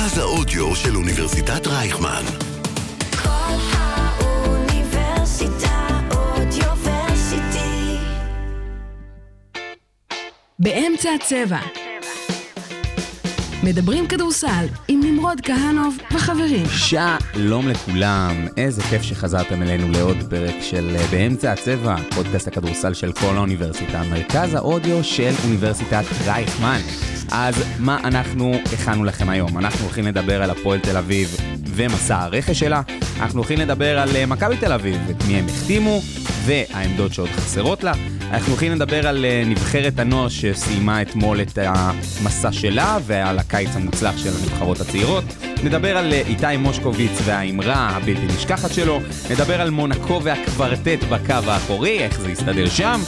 מרכז האודיו של אוניברסיטת רייכמן. כל האוניברסיטה אודיוורסיטי. באמצע הצבע. מדברים כדורסל עם נמרוד כהנוב וחברים. שלום לכולם, איזה כיף שחזרתם אלינו לעוד פרק של אה, באמצע הצבע, פודקאסט הכדורסל של כל האוניברסיטה, מרכז האודיו של אוניברסיטת רייכמן. אז מה אנחנו הכנו לכם היום? אנחנו הולכים לדבר על הפועל תל אביב ומסע הרכש שלה, אנחנו הולכים לדבר על אה, מכבי תל אביב, את מי הם החתימו, והעמדות שעוד חסרות לה. אנחנו הולכים לדבר על אה, נבחרת הנוער שסיימה אתמול את המסע שלה ועל הקיץ המוצלח של הנבחרות הצעירות. נדבר על אה, איתי מושקוביץ והאמרה הבלתי נשכחת שלו. נדבר על מונקו והקוורטט בקו האחורי, איך זה יסתדר שם.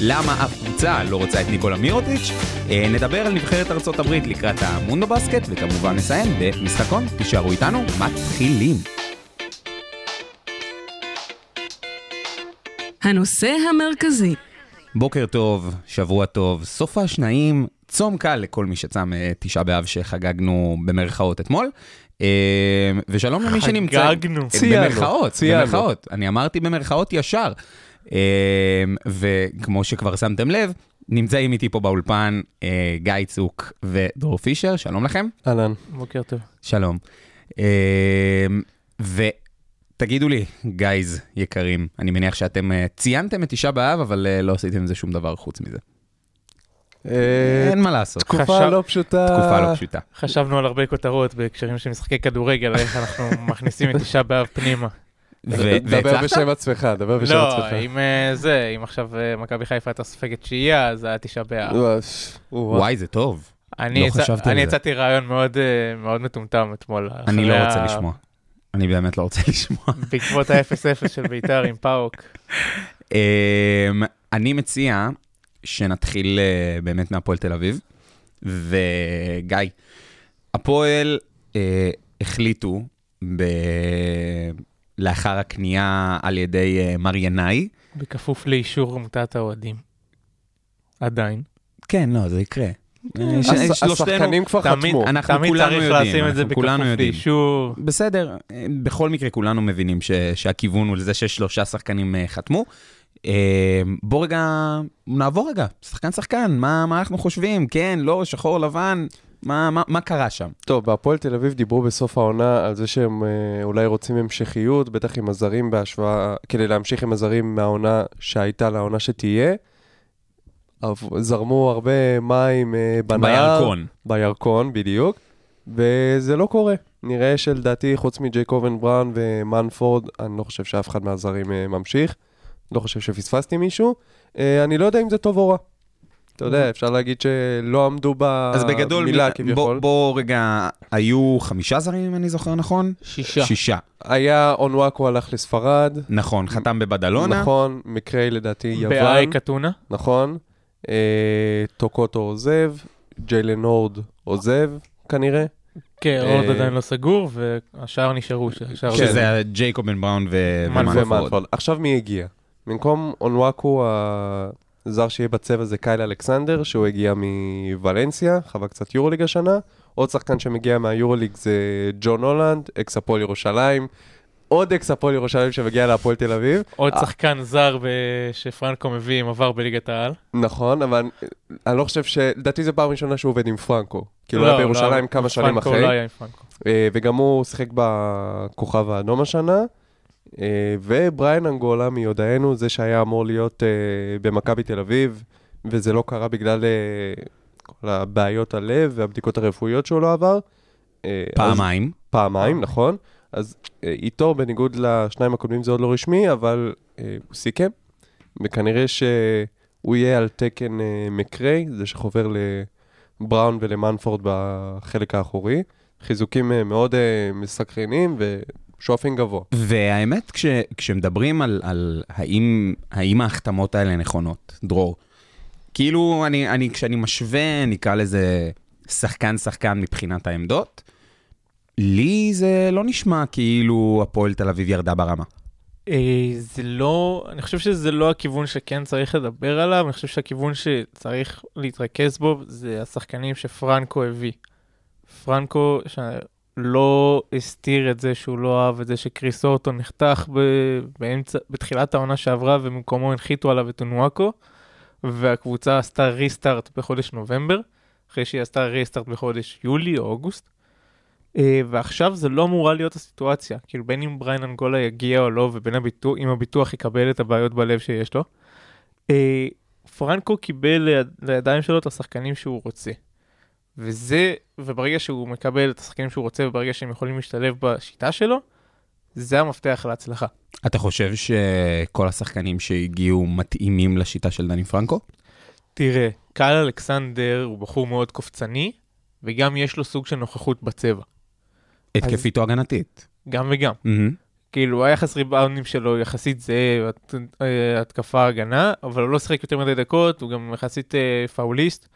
למה אף קבוצה לא רוצה את ניקולה מירוטיץ'. אה, נדבר על נבחרת ארצות הברית לקראת המונדו בסקט, וכמובן נסיים במשחקון. תישארו איתנו, מתחילים. הנושא המרכזי. בוקר טוב, שבוע טוב, סוף השניים, צום קל לכל מי שצם אה, תשעה באב שחגגנו במרכאות אתמול. אה, ושלום למי שנמצא... חגגנו. במרכאות. במרכאות. אני אמרתי במרכאות ישר. אה, וכמו שכבר שמתם לב, נמצאים איתי פה באולפן אה, גיא צוק ודרור פישר, שלום לכם. אהלן. בוקר טוב. שלום. אה, ותגידו לי, גייז יקרים, אני מניח שאתם אה, ציינתם את תשעה באב, אבל אה, לא עשיתם עם זה שום דבר חוץ מזה. אין מה לעשות. תקופה לא פשוטה. תקופה לא פשוטה. חשבנו על הרבה כותרות בהקשרים של משחקי כדורגל, איך אנחנו מכניסים את תשעה באב פנימה. דבר? בשם עצמך, דבר בשם לא, עצמך. אם אה, זה, אם עכשיו אה, מכבי חיפה הייתה סופגת שהייה, אז היה תשעה באב. וואי, זה טוב. אני לא יצא- חשבתי על אני זה. הצעתי רעיון מאוד אה, מאוד מטומטם אתמול. אני לא רוצה לשמוע. אני באמת לא רוצה לשמוע. בעקבות ה-0-0 של ביתר עם פאוק. אמ, אני מציע שנתחיל באמת מהפועל תל אביב. וגיא, הפועל החליטו ב... לאחר הקנייה על ידי אה, מר ינאי, בכפוף לאישור עמותת האוהדים. עדיין. כן, לא, זה יקרה. אה, שלושתנו- השחקנים כבר תמיד חתמו. אנחנו תמיד כולנו צריך יודעים, לשים את זה אנחנו כולנו בכפוף יודעים. לאישור. בסדר, אה, בכל מקרה כולנו מבינים ש, שהכיוון הוא לזה ששלושה שחקנים אה, חתמו. אה, בוא רגע, נעבור רגע, שחקן שחקן, מה, מה אנחנו חושבים? כן, לא, שחור, לבן, מה, מה, מה קרה שם? טוב, בהפועל תל אביב דיברו בסוף העונה על זה שהם אה, אולי רוצים המשכיות, בטח עם הזרים בהשוואה, כדי להמשיך עם הזרים מהעונה שהייתה לעונה שתהיה. זרמו הרבה מים אה, בנהר. בירקון. בירקון, בדיוק. וזה לא קורה. נראה שלדעתי, חוץ מג'ייקובן בראון ומנפורד, אני לא חושב שאף אחד מהזרים אה, ממשיך. לא חושב שפספסתי מישהו. אני לא יודע אם זה טוב או רע. אתה יודע, אפשר להגיד שלא עמדו אז בגדול, במילה מ- כביכול. בוא, בוא רגע, היו חמישה זרים אם אני זוכר נכון? שישה. שישה. היה אונוואקו הלך לספרד. נכון, חתם בבדלונה. נכון, מקריי לדעתי יוון. באייק אתונה. נכון. אה, טוקוטו עוזב, ג'יילן הורד עוזב, כנראה. כן, אה, עוד עדיין לא סגור, והשאר נשארו. שהשאר כן. שזה היה ג'ייקובן בראון. ומנפורד. ומנפורד. עכשיו מי הגיע? במקום אונוואקו, הזר שיהיה בצבע זה קייל אלכסנדר, שהוא הגיע מוולנסיה, חווה קצת יורוליג השנה. עוד שחקן שמגיע מהיורוליג זה ג'ון הולנד, אקס הפועל ירושלים. עוד אקס הפועל ירושלים שמגיע להפועל תל אביב. עוד אה. שחקן זר ב- שפרנקו מביא עם עבר בליגת העל. נכון, אבל אני לא חושב ש... לדעתי זו פעם ראשונה שהוא עובד עם פרנקו. כאילו, לא, היה בירושלים לא, כמה שנים פרנקו אחרי. לא היה עם פרנקו. אה, וגם הוא שיחק בכוכב האדום השנה. אה, ובריין אנגולה מיודענו, זה שהיה אמור להיות אה, במכבי תל אביב, וזה לא קרה בגלל אה, כל הבעיות הלב והבדיקות הרפואיות שהוא לא עבר. אה, אז- פעמיים. פעמיים, נכון. אז איתו, בניגוד לשניים הקודמים, זה עוד לא רשמי, אבל אה, הוא סיכם, וכנראה שהוא יהיה על תקן אה, מקריי, זה שחובר לבראון ולמנפורד בחלק האחורי. חיזוקים אה, מאוד אה, מסקרנים ושואפים גבוה. והאמת, כש, כשמדברים על, על האם, האם ההחתמות האלה נכונות, דרור, כאילו, אני, אני, כשאני משווה, נקרא לזה שחקן-שחקן מבחינת העמדות, לי זה לא נשמע כאילו הפועל תל אביב ירדה ברמה. אה, זה לא, אני חושב שזה לא הכיוון שכן צריך לדבר עליו, אני חושב שהכיוון שצריך להתרכז בו זה השחקנים שפרנקו הביא. פרנקו. לא הסתיר את זה שהוא לא אהב את זה שקריס אורטון נחתך באמצע, בתחילת העונה שעברה ובמקומו הנחיתו עליו את אונואקו, והקבוצה עשתה ריסטארט בחודש נובמבר, אחרי שהיא עשתה ריסטארט בחודש יולי או אוגוסט. אה, ועכשיו זה לא אמורה להיות הסיטואציה, כאילו בין אם בריין אנגולה יגיע או לא, ובין הביטוח, אם הביטוח יקבל את הבעיות בלב שיש לו. אה, פרנקו קיבל ליד, לידיים שלו את השחקנים שהוא רוצה. וזה, וברגע שהוא מקבל את השחקנים שהוא רוצה, וברגע שהם יכולים להשתלב בשיטה שלו, זה המפתח להצלחה. אתה חושב שכל השחקנים שהגיעו מתאימים לשיטה של דני פרנקו? תראה, קהל אלכסנדר הוא בחור מאוד קופצני, וגם יש לו סוג של נוכחות בצבע. התקפית או הגנתית? גם וגם. מהמם. כאילו, היחס ריבאונדים שלו יחסית זהה, אה, התקפה הגנה, אבל הוא לא שיחק יותר מדי דקות, הוא גם יחסית אה, פאוליסט.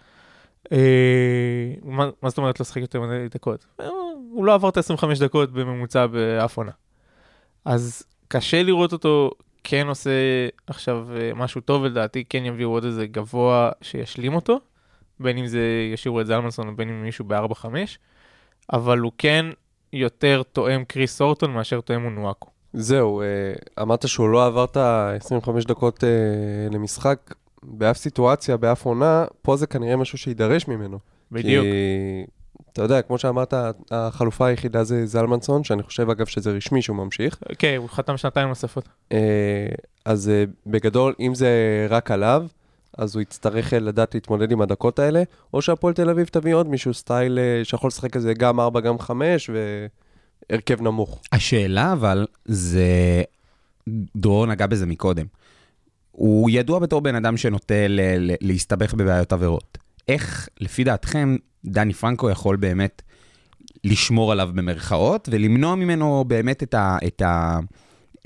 אה, מה, זאת אומרת לא שיחק יותר מדי דקות? אה, הוא לא עבר את ה-25 דקות בממוצע באף עונה. אז קשה לראות אותו כן עושה עכשיו אה, משהו טוב, ולדעתי כן יביאו עוד איזה גבוה שישלים אותו, בין אם זה ישאירו את זלמנסון ובין אם מישהו ב-4-5, אבל הוא כן יותר תואם קריס אורטון מאשר תואם אונואקו. זהו, אמרת שהוא לא עבר את ה-25 דקות למשחק באף סיטואציה, באף עונה, פה זה כנראה משהו שיידרש ממנו. בדיוק. כי, אתה יודע, כמו שאמרת, החלופה היחידה זה זלמנסון, שאני חושב אגב שזה רשמי שהוא ממשיך. כן, הוא חתם שנתיים נוספות. אה, אז אה, בגדול, אם זה רק עליו, אז הוא יצטרך אה, לדעת להתמודד עם הדקות האלה, או שהפועל תל אביב תביא עוד מישהו סטייל שיכול לשחק כזה גם 4, גם 5, והרכב נמוך. השאלה אבל, זה... דרור נגע בזה מקודם. הוא ידוע בתור בן אדם שנוטה ל- ל- להסתבך בבעיות עבירות. איך, לפי דעתכם, דני פרנקו יכול באמת לשמור עליו במרכאות, ולמנוע ממנו באמת את, ה, את, ה,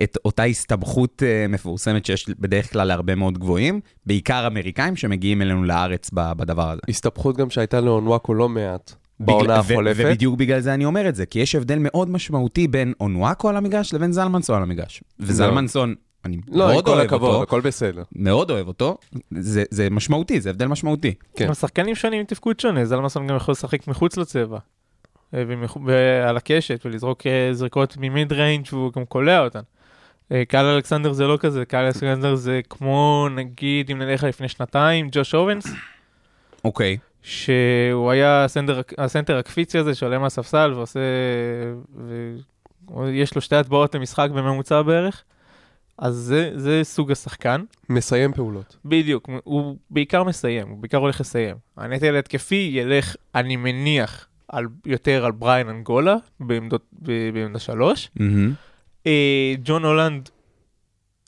את אותה הסתבכות אה, מפורסמת שיש בדרך כלל להרבה מאוד גבוהים, בעיקר אמריקאים שמגיעים אלינו לארץ בדבר הזה. הסתבכות גם שהייתה לאונוואקו לא מעט בעונה החולפת. ובדיוק בגלל זה אני אומר את זה, כי יש הבדל מאוד משמעותי בין אונואקו על המגרש לבין זלמנסון על המגרש. וזלמנסון, אני לא, מאוד אוהב הכבוד, אותו, הכל בסדר. מאוד אוהב אותו, זה, זה משמעותי, זה הבדל משמעותי. כן. שחקנים שונים עם תפקוד שונה, זלמנסון גם יכול לשחק מחוץ לצבע. אה, ועל הקשת, ולזרוק אה, זריקות מ mid-range והוא גם קולע אותן. אה, קייל אלכסנדר זה לא כזה, קייל אלכסנדר זה כמו נגיד אם נלך לפני שנתיים, ג'וש אוונס, אוקיי. שהוא היה הסנטר, הסנטר הקפיצי הזה שעולה מהספסל ועושה, ויש לו שתי הטבעות למשחק בממוצע בערך. אז זה, זה סוג השחקן. מסיים פעולות. בדיוק, הוא בעיקר מסיים, הוא בעיקר הולך לסיים. הנטל ההתקפי ילך, אני מניח, על, יותר על בריין אנגולה בעמדות, ב- בעמדה שלוש. מהמם. אה, ג'ון הולנד,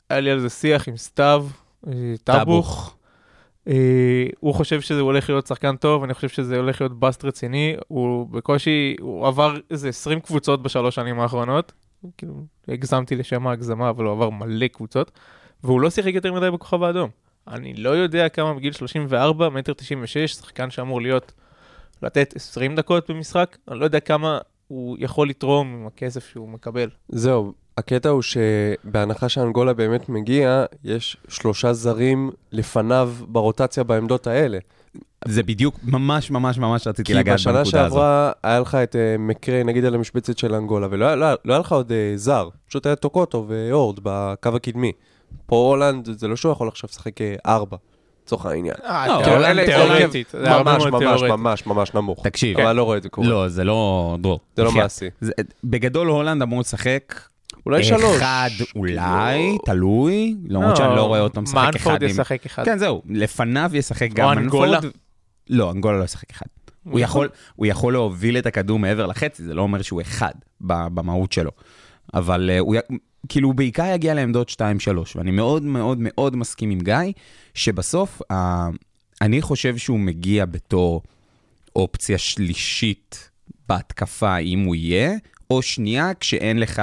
היה לי על זה שיח עם סתיו, אה, טאבוך. אה, הוא חושב שזה הולך להיות שחקן טוב, אני חושב שזה הולך להיות באסט רציני. הוא בקושי, הוא עבר איזה 20 קבוצות בשלוש שנים האחרונות. כאילו, הגזמתי לשם ההגזמה, אבל הוא עבר מלא קבוצות. והוא לא שיחק יותר מדי בכוכב האדום. אני לא יודע כמה בגיל 34, מטר 96, שחקן שאמור להיות, לתת 20 דקות במשחק, אני לא יודע כמה הוא יכול לתרום עם הכסף שהוא מקבל. זהו, הקטע הוא שבהנחה שאנגולה באמת מגיע, יש שלושה זרים לפניו ברוטציה בעמדות האלה. זה בדיוק, ממש ממש ממש רציתי כי לגעת בשנה בנקודה הזאת. שעברה היה לך את uh, מקרי, נגיד על המשבצת של אנגולה, ולא לא, לא היה לך עוד uh, זר, פשוט היה טוקוטו והורד בקו הקדמי. פה הולנד, זה לא שהוא יכול עכשיו לשחק אה, ארבע, לצורך העניין. לא, כאילו, הולנד אלה- תיאורטית, הרבה ממש ממש. ממש ממש נמוך. תקשיב. אבל לא רואה את זה קורה. לא, זה לא, דרור. זה לא. מעשי. בגדול הולנד אמור לשחק אולי שלוש. אחד אולי, תלוי, למרות שאני לא רואה אותו משחק אחד מנפורד. ישחק אחד. כן, זהו, לפניו ישחק גם. מנפורד. לא, אנגולה לא ישחק אחד. הוא יכול, הוא יכול להוביל את הכדור מעבר לחצי, זה לא אומר שהוא אחד במהות שלו. אבל uh, הוא, כאילו, הוא בעיקר יגיע לעמדות 2-3, ואני מאוד מאוד מאוד מסכים עם גיא, שבסוף, אני חושב שהוא מגיע בתור אופציה שלישית בהתקפה, אם הוא יהיה, או שנייה, כשאין לך,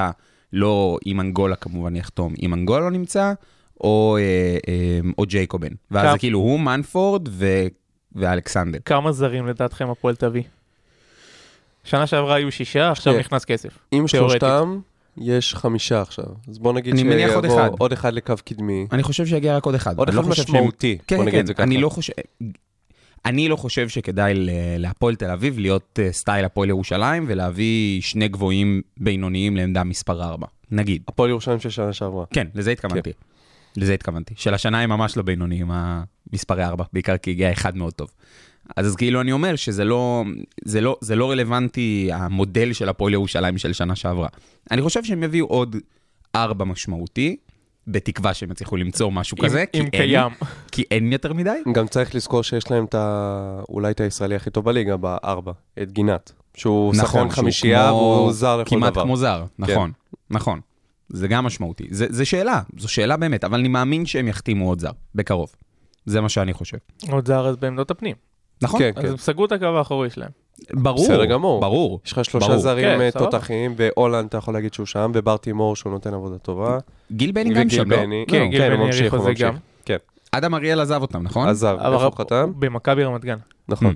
לא אם אנגולה כמובן יחתום, אם אנגולה לא נמצא, או, אה, אה, או ג'ייקובן. ואז כמה- זה כאילו הוא, מנפורד ו... ואלכסנדר. כמה זרים לדעתכם הפועל תביא? שנה שעברה היו שישה, עכשיו כן. נכנס כסף. עם. שלושתם, יש חמישה עכשיו. אז בוא נגיד מניח עוד שיבוא אחד. עוד אחד לקו קדמי. אני חושב שיגיע רק עוד אחד. עוד לא אחד חושב משמעותי, כן, בוא כן, נגיד את זה כן, ככה. אני לא חושב... אני לא חושב שכדאי להפועל תל אביב להיות אה, סטייל הפועל ירושלים ולהביא שני גבוהים בינוניים לעמדה מספר 4, נגיד. הפועל ירושלים של שנה שעברה. כן, לזה התכוונתי. לזה התכוונתי. של השנה הם ממש לא בינוניים, המספרי 4, בעיקר כי הגיע אחד מאוד טוב. אז, אז כאילו אני אומר שזה לא, זה לא, זה לא רלוונטי המודל של הפועל ירושלים של שנה שעברה. אני חושב שהם יביאו עוד 4 משמעותי, בתקווה שהם יצליחו למצוא משהו אם- כזה, כי אם אין, קיים. כי אין יותר מדי. גם צריך לזכור שיש להם את ה... אולי את הישראלי הכי טוב בליגה, בארבע, את גינת. שהוא נכון, שחקן חמישייה כמו- והוא זר לכל כמעט דבר. כמו זר, נכון, נכון. זה גם משמעותי. זה, זה שאלה, זו שאלה באמת, אבל אני מאמין שהם יחתימו עוד זר, בקרוב. זה מה שאני חושב. עוד זר אז בעמדות הפנים. נכון? כן, אז כן. הם סגרו את הקו האחורי שלהם. ברור, בסדר גמור. ברור. יש לך שלושה ברור. זרים כן, אה. תותחים, והולנד אתה יכול להגיד שהוא שם, ובר תימור שהוא נותן עבודה טובה. גיל בני גם שם, לא? כן, לא, גיל הוא בני ממשיך, האריך הוא חוזה ממשיך. גם. כן, אדם אריאל עזב אותם, נכון? עזב, איפה הוא חתם? במכבי רמת גן. נכון.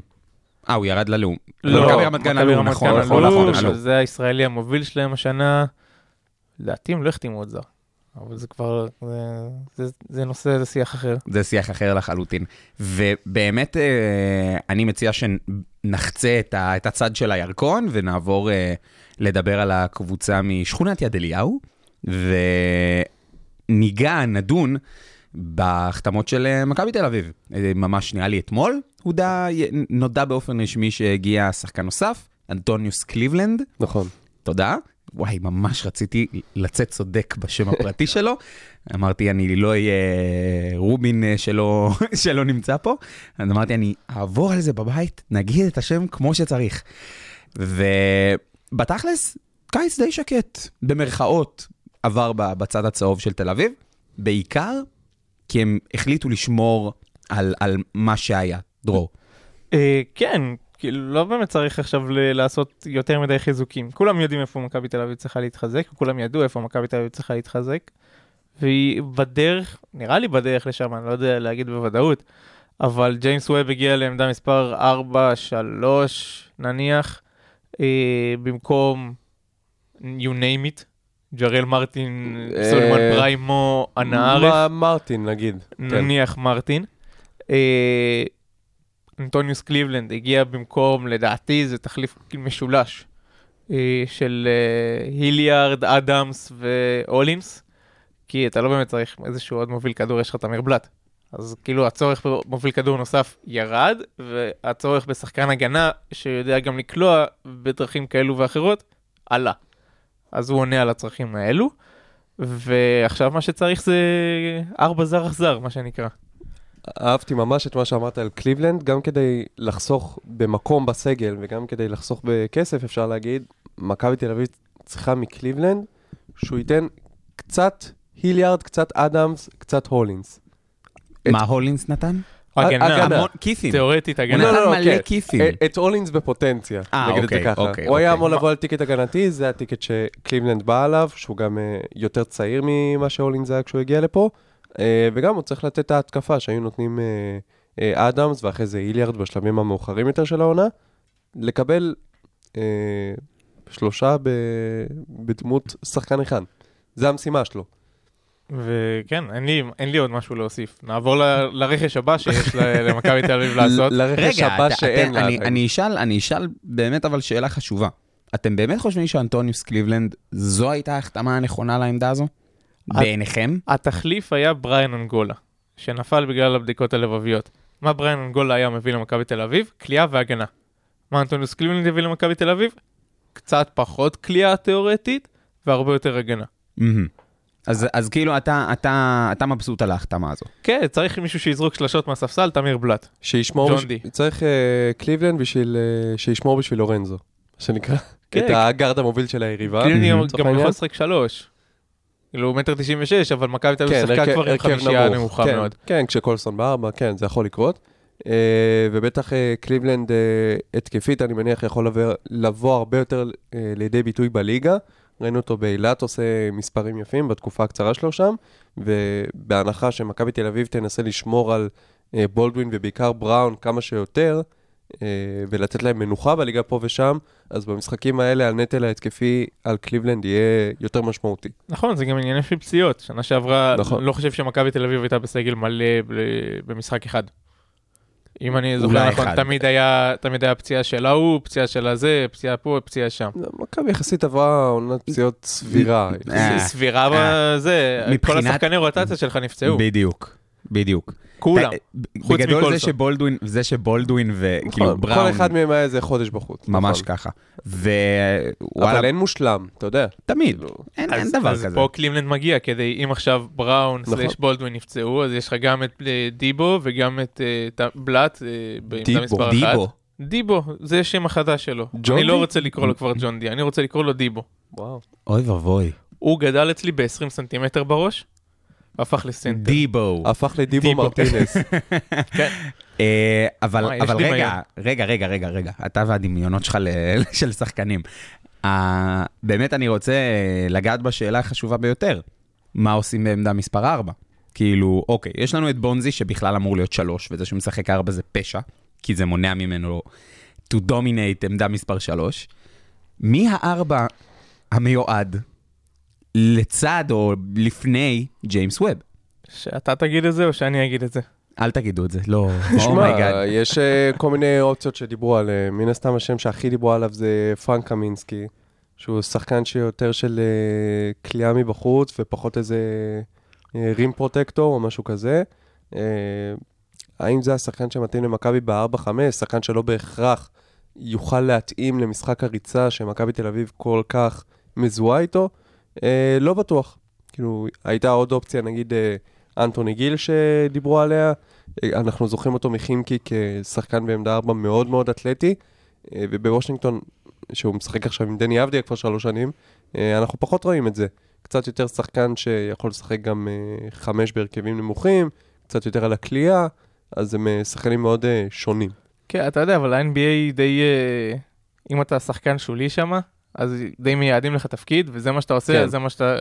אה, הוא ירד ללאום. לא, מכבי רמת גן עלו, נכון, נכון, נכון, עלו. שזה הישראלי המוביל שלהם השנה. לדעתי הם לא החתימו עוד זר. אבל זה כבר, זה- זה- זה נושא, זה שיח אחר. זה שיח אחר לחלוטין. ובאמת, אה, אני מציע שנחצה את, ה, את הצד של הירקון ונעבור אה, לדבר על הקבוצה משכונת יד אליהו, וניגע, נדון בהחתמות של אה, מכבי תל אביב. ממש נראה לי אתמול, הודע, נודע באופן רשמי שהגיע שחקן נוסף, אנטוניוס קליבלנד. נכון. תודה. וואי, ממש רציתי לצאת צודק בשם הפרטי שלו. אמרתי, אני לא אהיה רובין אה, שלא, שלא נמצא פה. אז אמרתי, אני אעבור על זה בבית, נגיד את השם כמו שצריך. ובתכלס, קיץ די שקט, במרכאות, עבר בצד הצהוב של תל אביב, בעיקר כי הם החליטו לשמור על, על מה שהיה, דרור. אה, כן, כאילו לא באמת צריך עכשיו ל- לעשות יותר מדי חיזוקים. כולם יודעים איפה מכבי תל אביב צריכה להתחזק, וכולם ידעו איפה מכבי תל אביב צריכה להתחזק. והיא בדרך, נראה לי בדרך לשם, אני לא יודע להגיד בוודאות, אבל ג'יימס ווב הגיע לעמדה מספר 4-3 נניח, אה, במקום you name it, ג'רל מרטין, אה, סולימן בריימו, אנא ערף. מרטין נגיד. כן. נניח מרטין. אה, אנטוניוס קליבלנד הגיע במקום, לדעתי זה תחליף משולש אה, של אה, היליארד, אדמס והולינס, כי אתה לא באמת צריך איזשהו עוד מוביל כדור, יש לך תמיר בלאט. אז כאילו הצורך במוביל כדור נוסף ירד, והצורך בשחקן הגנה שיודע גם לקלוע בדרכים כאלו ואחרות, עלה. אז הוא עונה על הצרכים האלו, ועכשיו מה שצריך זה ארבע זר אכזר, מה שנקרא. אהבתי ממש את מה שאמרת על קליבלנד, גם כדי לחסוך במקום בסגל וגם כדי לחסוך בכסף, אפשר להגיד, מכבי תל אביב צריכה מקליבלנד שהוא ייתן קצת היליארד, קצת אדמס, קצת הולינס. את- מה הולינס נתן? הגנה, הגנה. המון כיסים. תיאורטית הוא הגנה. לא, נתן לא, מלא כן. כיסים. אה, את הולינס בפוטנציה, אה, נגיד את זה אוקיי, ככה. אוקיי, הוא היה אוקיי. אמור לבוא על טיקט הגנתי, זה הטיקט שקליבלנד בא עליו, שהוא גם אה, יותר צעיר ממה שהולינס היה כשהוא הגיע לפה, וגם הוא צריך לתת את ההתקפה שהיו נותנים אה, אה, אדמס, ואחרי זה היליארד בשלבים המאוחרים יותר של העונה, לקבל אה, שלושה ב- בדמות שחקן אחד. זה המשימה שלו. וכן, אין לי, אין לי עוד משהו להוסיף. נעבור ל- לרכש הבא שיש למכבי תל אביב לעשות. ל- לרכש רגע, הבא אתה- שאין אתה- לה. אני, אני אשאל, אני אשאל באמת אבל שאלה חשובה. אתם באמת חושבים שאנטוניוס קליבלנד, זו הייתה ההחתמה הנכונה לעמדה הזו? בעיניכם? התחליף היה בריאן אנגולה, שנפל בגלל הבדיקות הלבביות. מה בריאן אנגולה היה מביא למכבי תל אביב? קליעה והגנה. מה אנטוניוס קליבלנד הביא למכבי תל אביב? קצת פחות קליעה תיאורטית, והרבה יותר הגנה. מהמם. אז, אז כאילו אתה, אתה, אתה מבסוט על ההחתמה הזו. כן, צריך מישהו שיזרוק שלשות מהספסל, תמיר בלאט. שישמור, ג'ון בש- די. צריך אה, קליבלנד בשביל, אה, שישמור בשביל לורנזו, מה שנקרא. כן. את הגארד המוביל של היריבה. לצורך גם. יכול לשחק שלוש. כאילו, מטר תשעים ושש, אבל מכבי תל אביב כן, שיחקה כבר עם חמישייה. נמוכה כן, מאוד. כן, כשקולסון בארבע, כן, זה יכול לקרות. אה, ובטח אה, קליבלנד אה, התקפית, אני מניח, יכול לבוא, הרבה יותר לידי ביטוי בליגה. ראינו אותו באילת עושה מספרים יפים בתקופה הקצרה שלו שם, ובהנחה שמכבי תל אביב תנסה לשמור על בולדווין ובעיקר בראון כמה שיותר, ולתת להם מנוחה בליגה פה ושם, אז במשחקים האלה הנטל ההתקפי על קליבלנד יהיה יותר משמעותי. נכון, זה גם עניינים של פציעות. שנה שעברה, נכון. לא חושב שמכבי תל אביב הייתה בסגל מלא ב- במשחק אחד. אם אני זוכר נכון. תמיד היה, תמיד היה פציעה של ההוא, פציעה של הזה, פציעה פה, פציעה שם. מכבי יחסית עברה עונת פציעות סבירה. אה, סבירה אה. בזה, כל השחקני רוטציה שלך נפצעו, בדיוק, בדיוק. כולם. בגדול זה. שבולדווין, זה שבולדווין וכאילו נכון, בראון, כל אחד מהם היה איזה חודש בחוץ. ממש נכון. ככה. אבל אין מושלם, אתה יודע. תמיד, כאילו, אין אז, דבר אז כזה. פה קליבלנד מגיע כדי, אם עכשיו בראון נכון. סלאש בולדווין נפצעו, אז יש לך גם את אה, דיבו וגם את אה, בלאט, אה, בעמדה דיבו, מספר אחת. דיבו. דיבו, זה השם החדש שלו. ג'ון אני לא? רוצה לקרוא לו כבר ג'ון די, אני רוצה לקרוא לו דיבו. וואו. אוי ואבוי. הוא גדל אצלי ב-20 סנטימטר בראש, והפך לסנטר. דיבו. הפך לדיבו דיבו. מרטינס. אה, אבל. רגע, רגע, רגע, רגע, רגע, אתה והדמיונות שלך של שחקנים. אה, באמת אני רוצה לגעת בשאלה החשובה ביותר, מה עושים בעמדה מספר 4? כאילו, אוקיי, יש לנו את בונזי שבכלל אמור להיות 3, וזה שהוא משחק 4 זה פשע, כי זה מונע ממנו to dominate עמדה מספר 3. מי הארבע המיועד לצד או לפני ג'יימס ווב? שאתה תגיד את זה או שאני אגיד את זה? אל תגידו את זה, לא, תשמע, oh my god. יש אה, כל מיני אופציות שדיברו עליהן. מן הסתם השם שהכי דיברו עליו זה פרנק קמינסקי, שהוא שחקן שיותר של אה, קליעה מבחוץ ופחות איזה אה, rim protector או משהו כזה. האם זה השחקן שמתאים למכבי ב-4-5? שחקן שלא בהכרח יוכל להתאים למשחק הריצה שמכבי תל אביב כל כך מזוהה איתו? אה, לא בטוח. כאילו, הייתה עוד אופציה, נגיד אה, אנטוני גיל שדיברו עליה. אה, אנחנו זוכרים אותו מחימקי כשחקן בעמדה 4 מאוד מאוד אתלטי, אה, ובוושינגטון, שהוא משחק עכשיו עם דני אבדיה כבר שלוש שנים, אה, אנחנו פחות רואים את זה. קצת יותר שחקן שיכול לשחק גם אה, חמש בהרכבים נמוכים, קצת יותר על הכלייה, אז הם אה, שחקנים מאוד אה, שונים. כן, אתה יודע, אבל ה-NBA די... אה, אם אתה שחקן שולי שם, אז די מייעדים לך תפקיד, וזה מה שאתה עושה, כן. זה מה שאתה...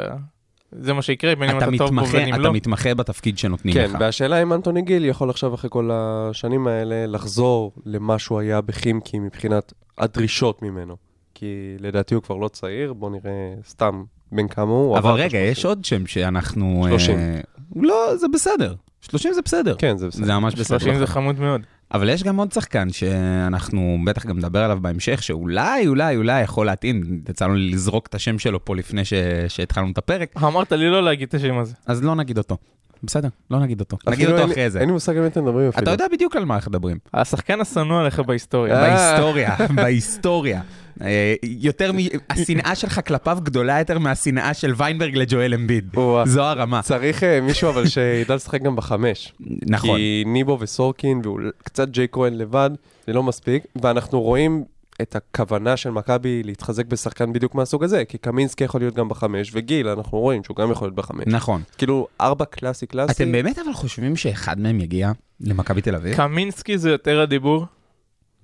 זה מה שיקרה, בין אם אתה אתה טוב בו מתמחה, ובין אם אתה לא. מתמחה בתפקיד שנותנים כן, לך. והשאלה אם אנטוני גיל יכול עכשיו אחרי כל השנים האלה לחזור למה שהוא היה בחימקי מבחינת הדרישות ממנו. כי לדעתי הוא כבר לא צעיר, בוא נראה סתם בן כמה הוא. אבל רגע, יש עוד שם שאנחנו... 30. אה, לא, זה בסדר. 30 זה בסדר. כן, זה בסדר. זה ממש בסדר. 30 זה חמוד מאוד. אבל יש גם עוד שחקן שאנחנו בטח גם נדבר עליו בהמשך, שאולי, אולי, אולי יכול להתאים. יצא לנו לזרוק את השם שלו פה לפני ש... שהתחלנו את הפרק, אמרת לי לא להגיד את השם הזה. אז לא נגיד אותו. בסדר, לא נגיד אותו. נגיד אותו אחרי זה. אין לי מושג על מי אתם מדברים אפילו. אתה יודע בדיוק על מה אנחנו מדברים. השחקן השנוא עליך בהיסטוריה. אה. בהיסטוריה, בהיסטוריה. אה, יותר מ... השנאה שלך כלפיו גדולה יותר מהשנאה של ויינברג לג'ואל אמביד. זו הרמה. צריך אה, מישהו אבל שידע לשחק גם בחמש. נכון. כי ניבו וסורקין וקצת ג'יי כהן לבד, זה לא מספיק. ואנחנו רואים את הכוונה של מכבי להתחזק בשחקן בדיוק מהסוג הזה. כי קמינסקי יכול להיות גם בחמש, וגיל, אנחנו רואים שהוא גם יכול להיות בחמש. נכון. כאילו, ארבע קלאסי קלאסי. אתם באמת אבל חושבים שאחד מהם יגיע למכבי תל אביב? קמינסקי זה יותר הדיבור.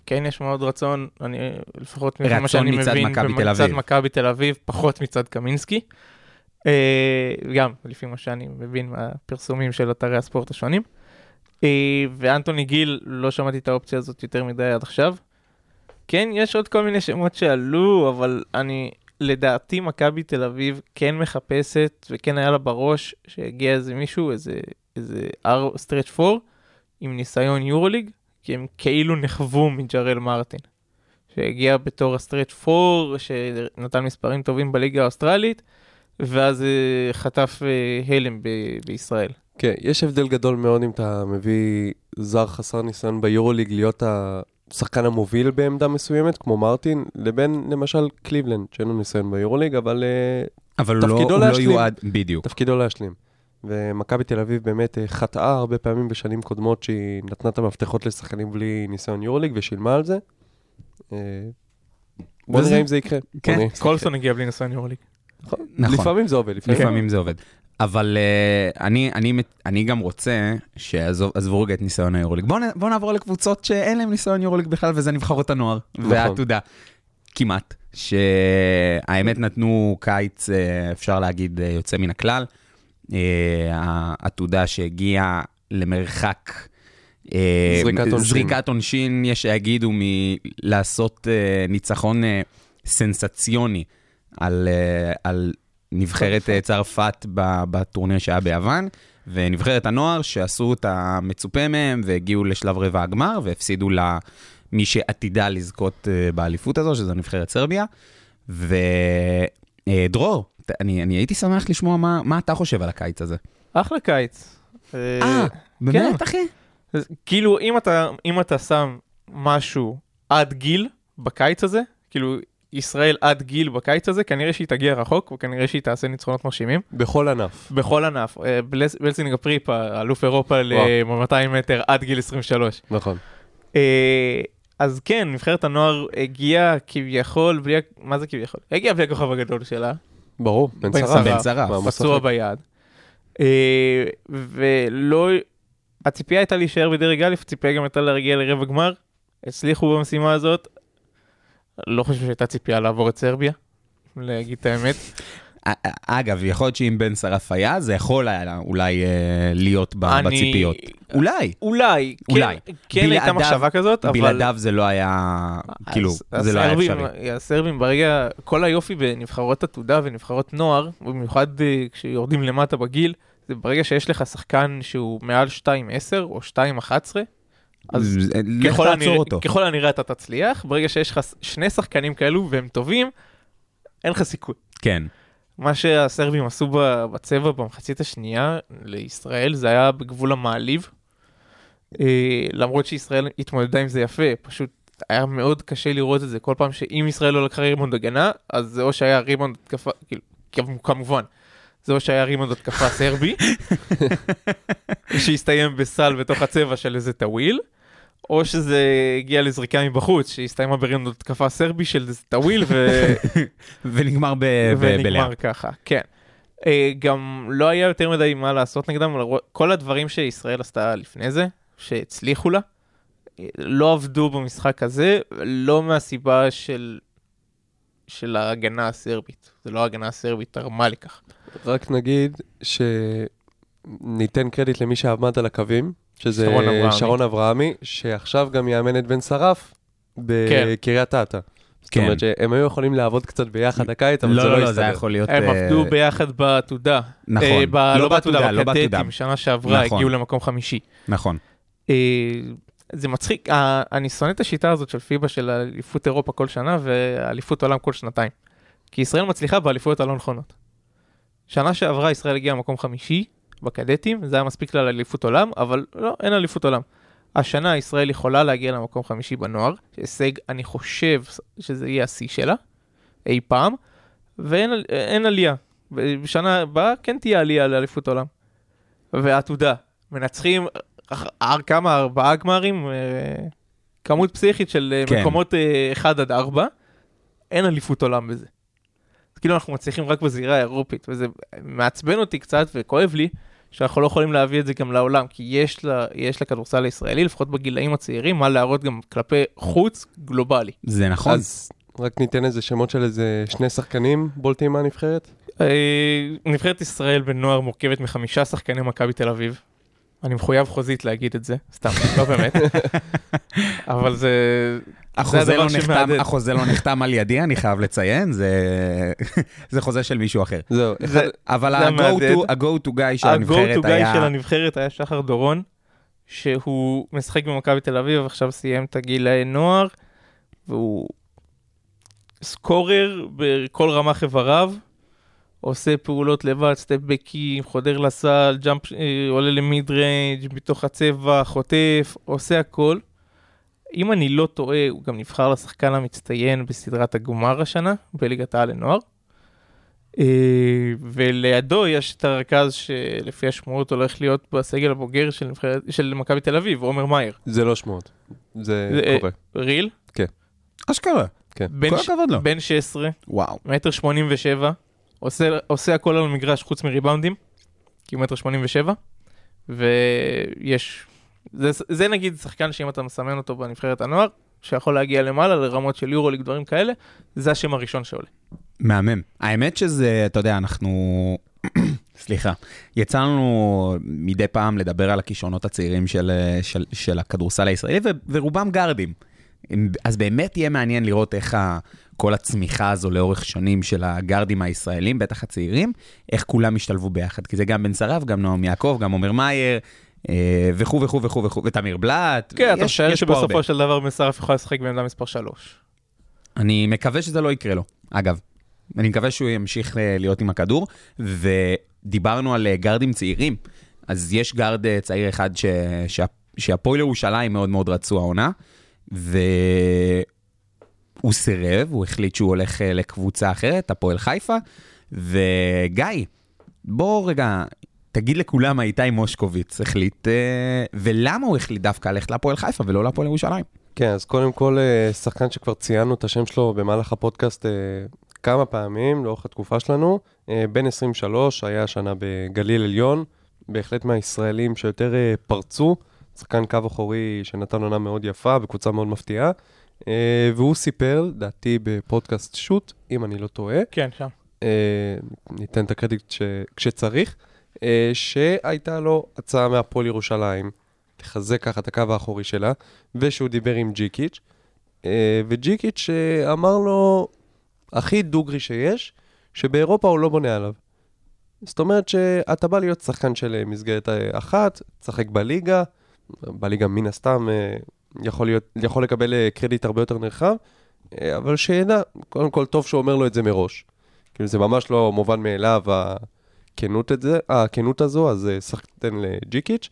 כן, יש מאוד רצון, אני לפחות ממה רצון שאני מצד מבין, מכבי תל מצד. מכבי תל אביב, פחות מצד קמינסקי. אה, גם, לפי מה שאני מבין מהפרסומים של אתרי הספורט השונים. אה, ואנטוני גיל, לא שמעתי את האופציה הזאת יותר מדי עד עכשיו. כן, יש עוד כל מיני שמות שעלו, אבל אני, לדעתי מכבי תל אביב כן מחפשת, וכן היה לה בראש שהגיע איזה מישהו, איזה, איזה stretch four, עם ניסיון יורוליג, כי הם כאילו נכוו מג'רל מרטין. שהגיע בתור ה stretch four, שנתן מספרים טובים בליגה האוסטרלית, ואז אה, חטף אה, הלם ב- בישראל. כן, יש הבדל גדול מאוד אם אתה מביא זר חסר ניסיון ביורוליג להיות השחקן המוביל בעמדה מסוימת, כמו מרטין, לבין למשל קליבלנד, שאין לו ניסיון ביורוליג, אבל uh, אבל לא- תפקידו הוא לא להשלים. יועד, בדיוק. תפקידו להשלים. ומכבי תל אביב באמת אה, חטאה הרבה פעמים בשנים קודמות שהיא נתנה את המפתחות לשחקנים בלי ניסיון יורוליג ושילמה על זה. אה, בוא נראה אם זה יקרה. כן, קולסון הגיע בלי ניסיון יורוליג. יקרה. נכון. לפעמים זה עובד, לפעמים. לפעמים זה עובד. אבל uh, אני, אני, אני גם רוצה שעזבו רגע את ניסיון היורוליג. בואו בוא נעבור לקבוצות שאין להם ניסיון יורוליג בכלל, וזה נבחרות הנוער נכון. והעתודה. כמעט. שהאמת נתנו קיץ, אה, אפשר להגיד, אה, יוצא מן הכלל. העתודה שהגיעה למרחק... זריקת עונשין. זריקת עונשין, יש שיגידו, מלעשות ניצחון סנסציוני על, על נבחרת אה, צרפת בטורניר שהיה ביוון, ונבחרת הנוער שעשו את המצופה מהם והגיעו לשלב רבע הגמר והפסידו למי שעתידה לזכות אה, באליפות הזו, שזו נבחרת סרביה. ודרור, אני, אני הייתי שמח לשמוע מה, מה אתה חושב על הקיץ הזה. אחלה קיץ. אה, באמת, אחי? אז כאילו, אם אתה, אם אתה שם משהו עד גיל בקיץ הזה, כאילו, ישראל עד גיל בקיץ הזה, כנראה שהיא תגיע רחוק, וכנראה שהיא תעשה ניצחונות מרשימים. בכל ענף. בכל ענף. אה, בלס- בלסינג הפריפה, אלוף אירופה ל-200 מטר עד גיל 23. נכון. אה, אז כן, נבחרת הנוער הגיעה כביכול, בלי, מה זה כביכול? הגיעה בלי הכוכב הגדול שלה, ברור, בן שרף. בן שרף. פצוע? ביד. אה, ולא, הציפייה הייתה להישאר בדרג א', הציפייה גם הייתה להגיע לרבע גמר. הצליחו במשימה הזאת. לא חושב שהייתה ציפייה לעבור את סרביה, להגיד את האמת. א- א- אגב, יכול להיות שאם בן שרף היה, זה יכול היה אולי אה, להיות ב- אני- בציפיות. אולי. אולי, אולי. כן, כן הייתה מחשבה כזאת, אבל... בלעדיו זה לא היה, כאילו, הס- זה לא היה אפשרי. הסרבים ברגע, כל היופי בנבחרות עתודה ונבחרות נוער, במיוחד אה, כשיורדים למטה בגיל, זה ברגע שיש לך שחקן שהוא מעל 2-10 או 2-11, אז זה- לך ככל תעצור אותו. ככל הנראה אתה תצליח, ברגע שיש לך שני שחקנים כאלו והם טובים, אין לך סיכוי. כן. מה שהסרבים עשו בצבע במחצית השנייה לישראל זה היה בגבול המעליב. אה, למרות שישראל התמודדה עם זה יפה, פשוט היה מאוד קשה לראות את זה כל פעם שאם ישראל לא לקחה ריבאונד הגנה, אז זה או שהיה ריבאונד התקפה, כאילו, כמ- כמובן, זה או שהיה ריבאונד התקפה סרבי, שהסתיים בסל בתוך הצבע של איזה טאוויל, או שזה הגיע לזריקה מבחוץ, שהסתיימה בריבאונד התקפה סרבי של איזה טאוויל, ו... ונגמר ב-. ונגמר ככה, כן. אה, גם לא היה יותר מדי מה לעשות נגדם, כל הדברים שישראל עשתה לפני זה, שהצליחו לה, לא עבדו במשחק הזה, לא מהסיבה של, של ההגנה הסרבית. זה לא ההגנה הסרבית תרמה לכך. רק נגיד שניתן קרדיט למי שעמד על הקווים, שזה שרון אברהמי. שרון אברהמי, שעכשיו גם יאמן את בן שרף כן. בקריית אתא. זאת כן. אומרת שהם היו יכולים לעבוד קצת ביחד הקיץ, אבל לא, זה לא, לא לא, זה היה הסתדר. יכול להיות... הם אה, עבדו ביחד בעתודה. נכון. אה, ב- לא לא בעתודה, לא בעתודה. שנה שעברה נכון. הגיעו למקום חמישי. נכון. אה, זה מצחיק, ה- אני שונא את השיטה הזאת של פיבה של אליפות אירופה כל שנה ואליפות עולם כל שנתיים. כי ישראל מצליחה באליפויות הלא נכונות. שנה שעברה ישראל הגיעה למקום חמישי בקדטים, זה היה מספיק לה לאליפות עולם, אבל לא, אין אליפות עולם. השנה ישראל יכולה להגיע למקום חמישי בנוער, הישג, אני חושב שזה יהיה השיא שלה, אי פעם, ואין על- אין עלייה. בשנה הבאה כן תהיה עלייה לאליפות עולם. ועתודה, מנצחים כמה, ארבעה גמרים, אה, כמות פסיכית של אה, כן. מקומות 1 עד 4, אין אליפות עולם בזה. אז כאילו אנחנו מצליחים רק בזירה האירופית, וזה מעצבן אותי קצת וכואב לי, שאנחנו לא יכולים להביא את זה גם לעולם, כי יש, לה, יש לכדורסל הישראלי, לפחות בגילאים הצעירים, מה להראות גם כלפי חוץ גלובלי. זה נכון. אז רק ניתן איזה שמות של איזה שני שחקנים בולטים מהנבחרת. אה, נבחרת ישראל בנוער מורכבת מחמישה שחקני מכבי תל אביב. אני מחויב חוזית להגיד את זה, סתם, לא באמת. אבל זה... החוזה לא, נחתם. החוזה לא נחתם על ידי, אני חייב לציין, זה, זה חוזה של מישהו אחר. זהו, זה- אבל זה ה-go המהדהד. to, ה-go to guy של ה-go הנבחרת to guy היה... של הנבחרת היה שחר דורון, שהוא משחק במכבי תל אביב, עכשיו סיים את הגילאי נוער, והוא scorer בכל רמ"ח איבריו, עושה פעולות לבד, step back ים, חודר לסל, jump, אה, עולה ל mid-range, מתוך הצבע, חוטף, עושה הכל. אם אני לא טועה, הוא גם נבחר לשחקן המצטיין בסדרת הגמר השנה, בליגת העל לנוער. אה, ולידו יש את הרכז שלפי השמועות הולך להיות בסגל הבוגר של, נבחרת- של מכבי תל אביב, עומר מאייר. זה לא שמועות. זה זה, אה, קורה. ריל, אשכרה. בן, כל ש... הכבוד לו. בן 16, וואו. מטר 87, עושה, עושה הכל על המגרש חוץ מריבאונדים, כי הוא מטר 87, ויש, זה, זה נגיד שחקן שאם אתה מסמן אותו בנבחרת הנוער, שיכול להגיע למעלה לרמות של יורוליג, דברים כאלה, זה השם הראשון שעולה. מהמם. האמת שזה, אתה יודע, אנחנו... סליחה. יצא לנו מדי פעם לדבר על הכישרונות הצעירים של, של, של הכדורסל הישראלי, ו, ורובם גארדים. אז באמת יהיה מעניין לראות איך ה... כל הצמיחה הזו לאורך שנים של הגארדים הישראלים, בטח הצעירים, איך כולם השתלבו ביחד. כי זה גם בן שרף, גם נועם יעקב, גם עומר מאייר, וכו' וכו' וכו' וכו', ותמיר בלאט. כן, אתה משער. שבסופו של דבר בן שרף יכול לשחק בעמדה מספר 3. אני מקווה שזה לא יקרה לו, אגב. אני מקווה שהוא ימשיך אה, להיות עם הכדור, ודיברנו על אה, גארדים צעירים. אז יש גארד אה, צעיר אחד ש... שה... שהפועל ירושלים מאוד מאוד רצו העונה, והוא סירב, הוא החליט שהוא הולך אה, לקבוצה אחרת, הפועל חיפה, וגיא, בוא רגע, תגיד לכולם איתי מושקוביץ החליט, אה, ולמה הוא החליט דווקא ללכת להפועל חיפה ולא להפועל ירושלים. כן, אז קודם כל, אה, שחקן שכבר ציינו את השם שלו במהלך הפודקאסט אה, כמה פעמים לאורך התקופה שלנו. בן 23, היה השנה בגליל עליון, בהחלט מהישראלים שיותר פרצו. שחקן קו אחורי שנתן עונה מאוד יפה וקבוצה מאוד מפתיעה. והוא סיפר, לדעתי בפודקאסט שוט, אם אני לא טועה, כן, שם. ניתן את הקרדיט ש... כשצריך, שהייתה לו הצעה מהפועל ירושלים לחזק ככה את הקו האחורי שלה, ושהוא דיבר עם ג'יקיץ', אה, וג'יקיץ' אה, אמר לו, הכי דוגרי שיש, שבאירופה הוא לא בונה עליו. זאת אומרת שאתה בא להיות שחקן של אה, מסגרת אה, אחת, תשחק בליגה, בליגה מן הסתם אה, יכול, להיות, יכול לקבל אה, קרדיט הרבה יותר נרחב, אה, אבל שידע, קודם כל טוב שהוא אומר לו את זה מראש. כאילו זה ממש לא מובן מאליו הכנות, את זה, הכנות הזו, אז אה, שחקן לג'יקיץ',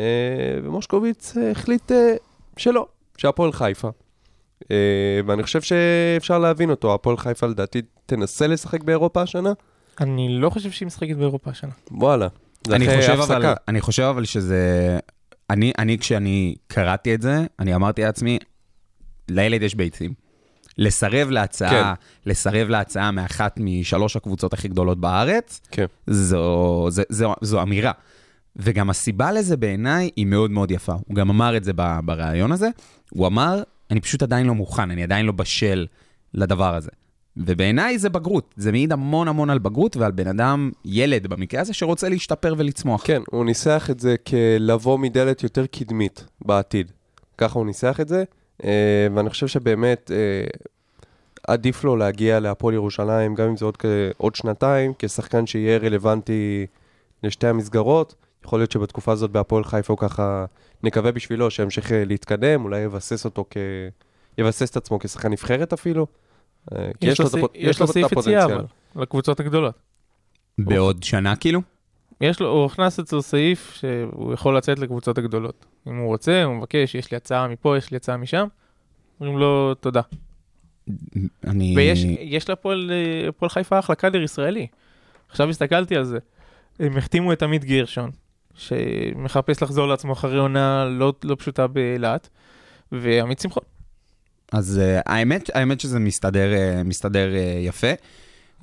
אה, ומושקוביץ אה, החליט אה, שלא, שהפועל חיפה. אה, ואני חושב שאפשר להבין אותו, הפועל חיפה לדעתי תנסה לשחק באירופה השנה, אני לא חושב שהיא משחקת באירופה השנה. וואלה. זה אני אחרי חושב, הפסקה. אבל, אני חושב אבל שזה... אני, אני, כשאני קראתי את זה, אני אמרתי לעצמי, לילד יש ביצים. לסרב להצעה, כן. לסרב להצעה מאחת משלוש הקבוצות הכי גדולות בארץ, כן. זו, זו, זו, זו אמירה. וגם הסיבה לזה בעיניי היא מאוד מאוד יפה. הוא גם אמר את זה בריאיון הזה. הוא אמר, אני פשוט עדיין לא מוכן, אני עדיין לא בשל לדבר הזה. ובעיניי זה בגרות. זה מעיד המון המון על בגרות ועל בן אדם, ילד במקרה הזה, שרוצה להשתפר ולצמוח. כן, הוא ניסח את זה כלבוא מדלת יותר קדמית בעתיד. ככה הוא ניסח את זה, ואני חושב שבאמת אה, עדיף לו להגיע להפועל ירושלים, גם אם זה עוד, עוד שנתיים, כשחקן שיהיה רלוונטי לשתי המסגרות. יכול להיות שבתקופה הזאת בהפועל חיפה הוא ככה, נקווה בשבילו שימשיך אה, להתקדם, אולי יבסס אותו כ... יבסס את עצמו כשחקן נבחרת אפילו. אה, כי יש לו יש לו את סעיף יציאה הפוטנציאל. אבל, לקבוצות הגדולות. בעוד שנה כאילו? יש לו, הוא הכנס אצלו סעיף שהוא יכול לצאת לקבוצות הגדולות. אם הוא רוצה, הוא מבקש, יש לי הצעה מפה, יש לי הצעה משם. אומרים לו תודה. אני... ויש הפועל חיפה אחלה קאדר ישראלי. עכשיו הסתכלתי על זה. הם החתימו את עמית גרשון, שמחפש לחזור לעצמו אחרי עונה לא, לא פשוטה באילת, ועמית שמחון. אז uh, האמת, האמת שזה מסתדר, uh, מסתדר uh, יפה,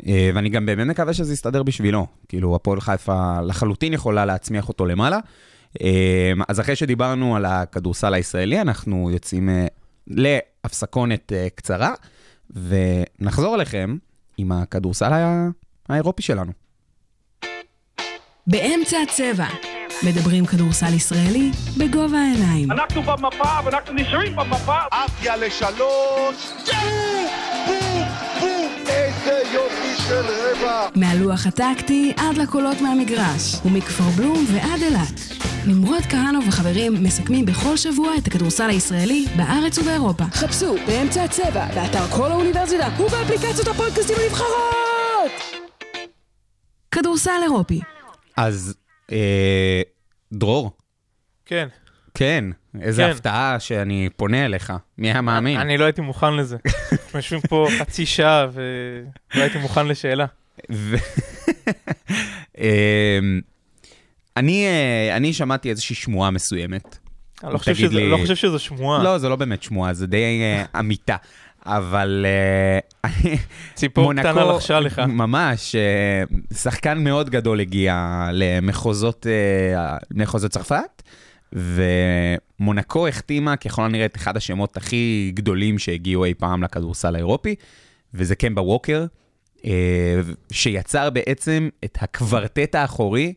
ואני גם באמת מקווה שזה יסתדר בשבילו. כאילו, הפועל חיפה לחלוטין יכולה להצמיח אותו למעלה. Uh, אז אחרי שדיברנו על הכדורסל הישראלי, אנחנו יוצאים uh, להפסקונת קצרה, ונחזור אליכם עם הכדורסל האירופי שלנו. באמצע הצבע. מדברים כדורסל ישראלי בגובה העיניים. אנחנו במפה ואנחנו נשארים במפה. עפיה לשלוש, יופי של רבע. מהלוח הטקטי עד לקולות מהמגרש, ומכפר בלום ועד אילת. נמרוד כהנוב וחברים מסכמים בכל שבוע את הכדורסל הישראלי בארץ ובאירופה. חפשו באמצע הצבע, באתר כל האוניברסיטה ובאפליקציות הפודקאסטים הנבחרות! כדורסל אירופי. אז אה, דרור, כן. כן, איזה כן. הפתעה שאני פונה אליך. מי היה מאמין? אני לא הייתי מוכן לזה. אנחנו יושבים פה חצי שעה ולא הייתי מוכן לשאלה. אמ, אני, אה, אני שמעתי איזושהי שמועה מסוימת. אני לא חושב שזה- לי- לא חושב שזו שמועה. לא, זה לא באמת שמועה, זה די אה, אמיתה. אבל אה, ציפור קטנה לחשה לך. ממש, שחקן מאוד גדול הגיע למחוזות, למחוזות צרפת, ומונקו החתימה ככל הנראה את אחד השמות הכי גדולים שהגיעו אי פעם לכדורסל האירופי, וזה קמבה ווקר, אה, שיצר בעצם את הקוורטט האחורי,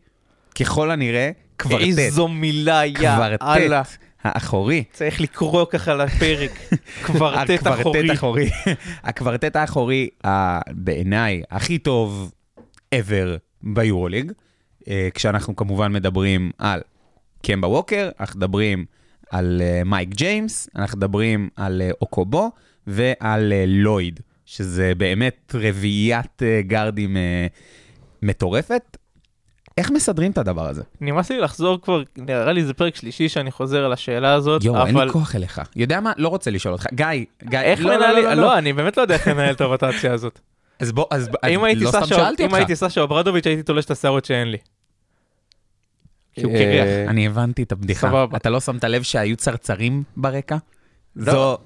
ככל הנראה, קוורטט. איזו מילה, יא אללה. האחורי. צריך לקרוא ככה לפרק. קוורטט אחורי. הקוורטט אחורי. הקוורטט האחורי, בעיניי, הכי טוב ever ביורוליג. אה, כשאנחנו כמובן מדברים על קמבה ווקר, אנחנו מדברים על אה, מייק ג'יימס, אנחנו מדברים על אה, אוקובו ועל אה, לויד, שזה באמת רביעיית גארדים מטורפת. איך מסדרים את הדבר הזה? נמאס לי לחזור כבר, נראה לי זה פרק שלישי שאני חוזר על השאלה הזאת, יואו, אין אבל לי כוח אליך. יודע מה? לא רוצה לשאול אותך. גיא, גיא, איך לא, לא, מנהלים, לא, לא, לא. אני באמת לא יודע איך לנהל את הרוטציה הזאת. אז בוא, אז אז אם לא סתם שאלתי אם אותך. הייתי סשה אוברדוביץ' הייתי תולש את השערות שאין לי. כי הוא אה, קרח. אני הבנתי את הבדיחה. סבבה. אתה לא שמת לב שהיו צרצרים ברקע? לא. זו...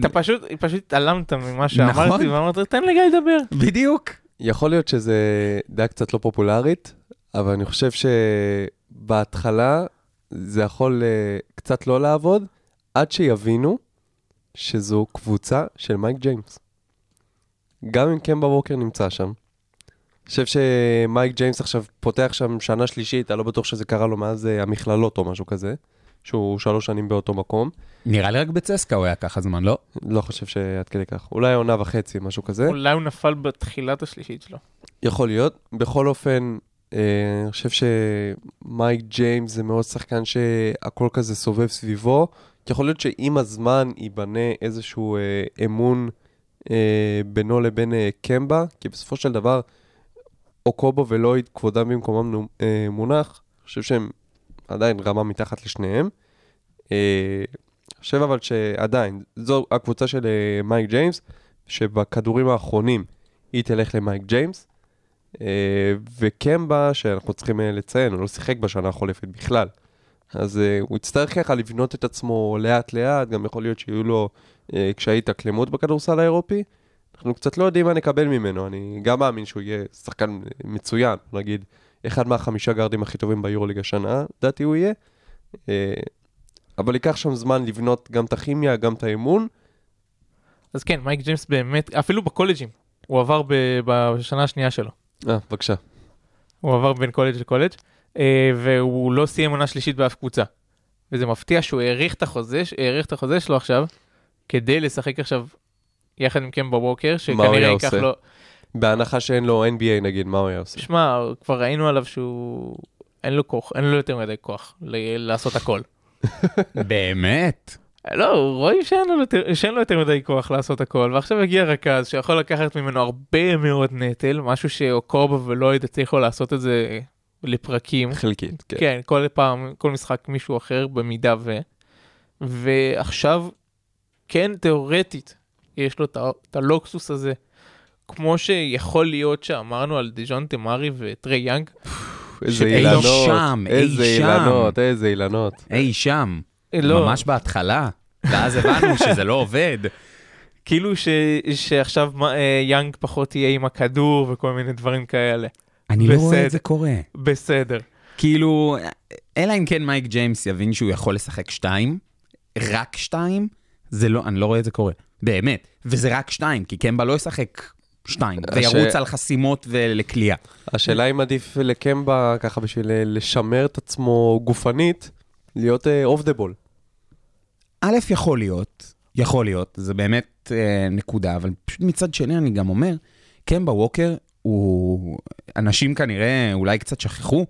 אתה פשוט, פשוט התעלמת ממה נכון. שאמרתי, ואמרת, תן לגיא לדבר. בדיוק. יכול להיות שזה דעה קצת לא פופולרית, אבל אני חושב שבהתחלה זה יכול אה, קצת לא לעבוד, עד שיבינו שזו קבוצה של מייק ג'יימס. גם אם קמבה ווקר נמצא שם. חושב שמייק ג'יימס עכשיו פותח שם שנה שלישית, אני לא בטוח שזה קרה לו מאז אה, המכללות או משהו כזה, שהוא שלוש שנים באותו מקום. נראה לי רק בצסקה הוא היה ככה זמן, לא? לא חושב שעד כדי כך. אולי עונה וחצי, משהו כזה. אולי הוא נפל בתחילת השלישית שלו. יכול להיות. בכל אופן, אה, אני חושב שמייק ג'יימס זה מאוד שחקן שהכל כזה סובב סביבו. יכול להיות שעם הזמן ייבנה איזשהו אה, אמון אה, בינו לבין אה, קמבה, כי בסופו של דבר, אוקובו ולויד, כבודם במקומם אה, מונח. אני חושב שהם עדיין רמה מתחת לשניהם. אה, אני חושב אבל שעדיין, זו הקבוצה של אה, מייק ג'יימס, שבכדורים האחרונים היא תלך למייק ג'יימס. אה, וקמבה, שאנחנו צריכים אה, לציין, הוא לא שיחק בשנה החולפת בכלל. אז אה, הוא יצטרך ככה לבנות את עצמו לאט לאט, גם יכול להיות שיהיו לו אה, קשיי התאקלמות בכדורסל האירופי. אנחנו קצת לא יודעים מה נקבל ממנו, אני גם מאמין שהוא יהיה שחקן מצוין, נגיד, אחד מהחמישה גארדים הכי טובים ביורוליג השנה, לדעתי הוא יהיה. אה, אבל ייקח שם זמן לבנות גם את הכימיה, גם את האמון. אז כן, מייק ג'יימס באמת, אפילו בקולג'ים, הוא עבר ב- בשנה השנייה שלו. אה, בבקשה. הוא עבר בין קולג' לקולג', אה, והוא לא סיים עונה שלישית באף קבוצה. וזה מפתיע שהוא האריך את החוזה, האריך את החוזה שלו עכשיו, כדי לשחק עכשיו יחד עם קמבה ווקר, מה הוא שכנראה היה ייקח עושה? לו... בהנחה שאין לו NBA נגיד, מה הוא היה עושה? שמע, כבר ראינו עליו שהוא... אין לו כוח, אין לו יותר מדי כוח ל- לעשות הכל. באמת? לא, רואים שאין לו, יותר, שאין לו יותר מדי כוח לעשות הכל, ועכשיו הגיע רכז שיכול לקחת ממנו הרבה מאוד נטל, משהו שאוקובה ולויד הצליחו לעשות את זה לפרקים. חלקית, כן. כן, כל פעם, כל משחק מישהו אחר במידה ו... ועכשיו, כן, תיאורטית, יש לו את הלוקסוס הזה. כמו שיכול להיות שאמרנו על דיז'ון תמרי וטרי יאנג, איזה אילנות, שם, איזה. אילנות, איזה אילנות. אי שם. לא, ממש בהתחלה. ואז הבנו שזה לא עובד. כאילו ש... שעכשיו אה, יאנג פחות יהיה עם הכדור וכל מיני דברים כאלה. אני לא רואה. את זה קורה. בסדר. כאילו, אלא אם כן מייק ג'יימס יבין שהוא יכול לשחק שתיים, רק שתיים, זה לא, אני לא רואה את זה קורה. באמת. וזה רק שתיים, כי קמבה לא ישחק שתיים, הש- וירוץ על חסימות ולקליעה. השאלה אם עדיף לקמבה, ככה בשביל אה, לשמר את עצמו גופנית, להיות off the ball. א', יכול להיות, יכול להיות, זה באמת אה, נקודה, אבל פשוט מצד שני אני גם אומר, קמבה ווקר הוא, אנשים כנראה אולי קצת שכחו,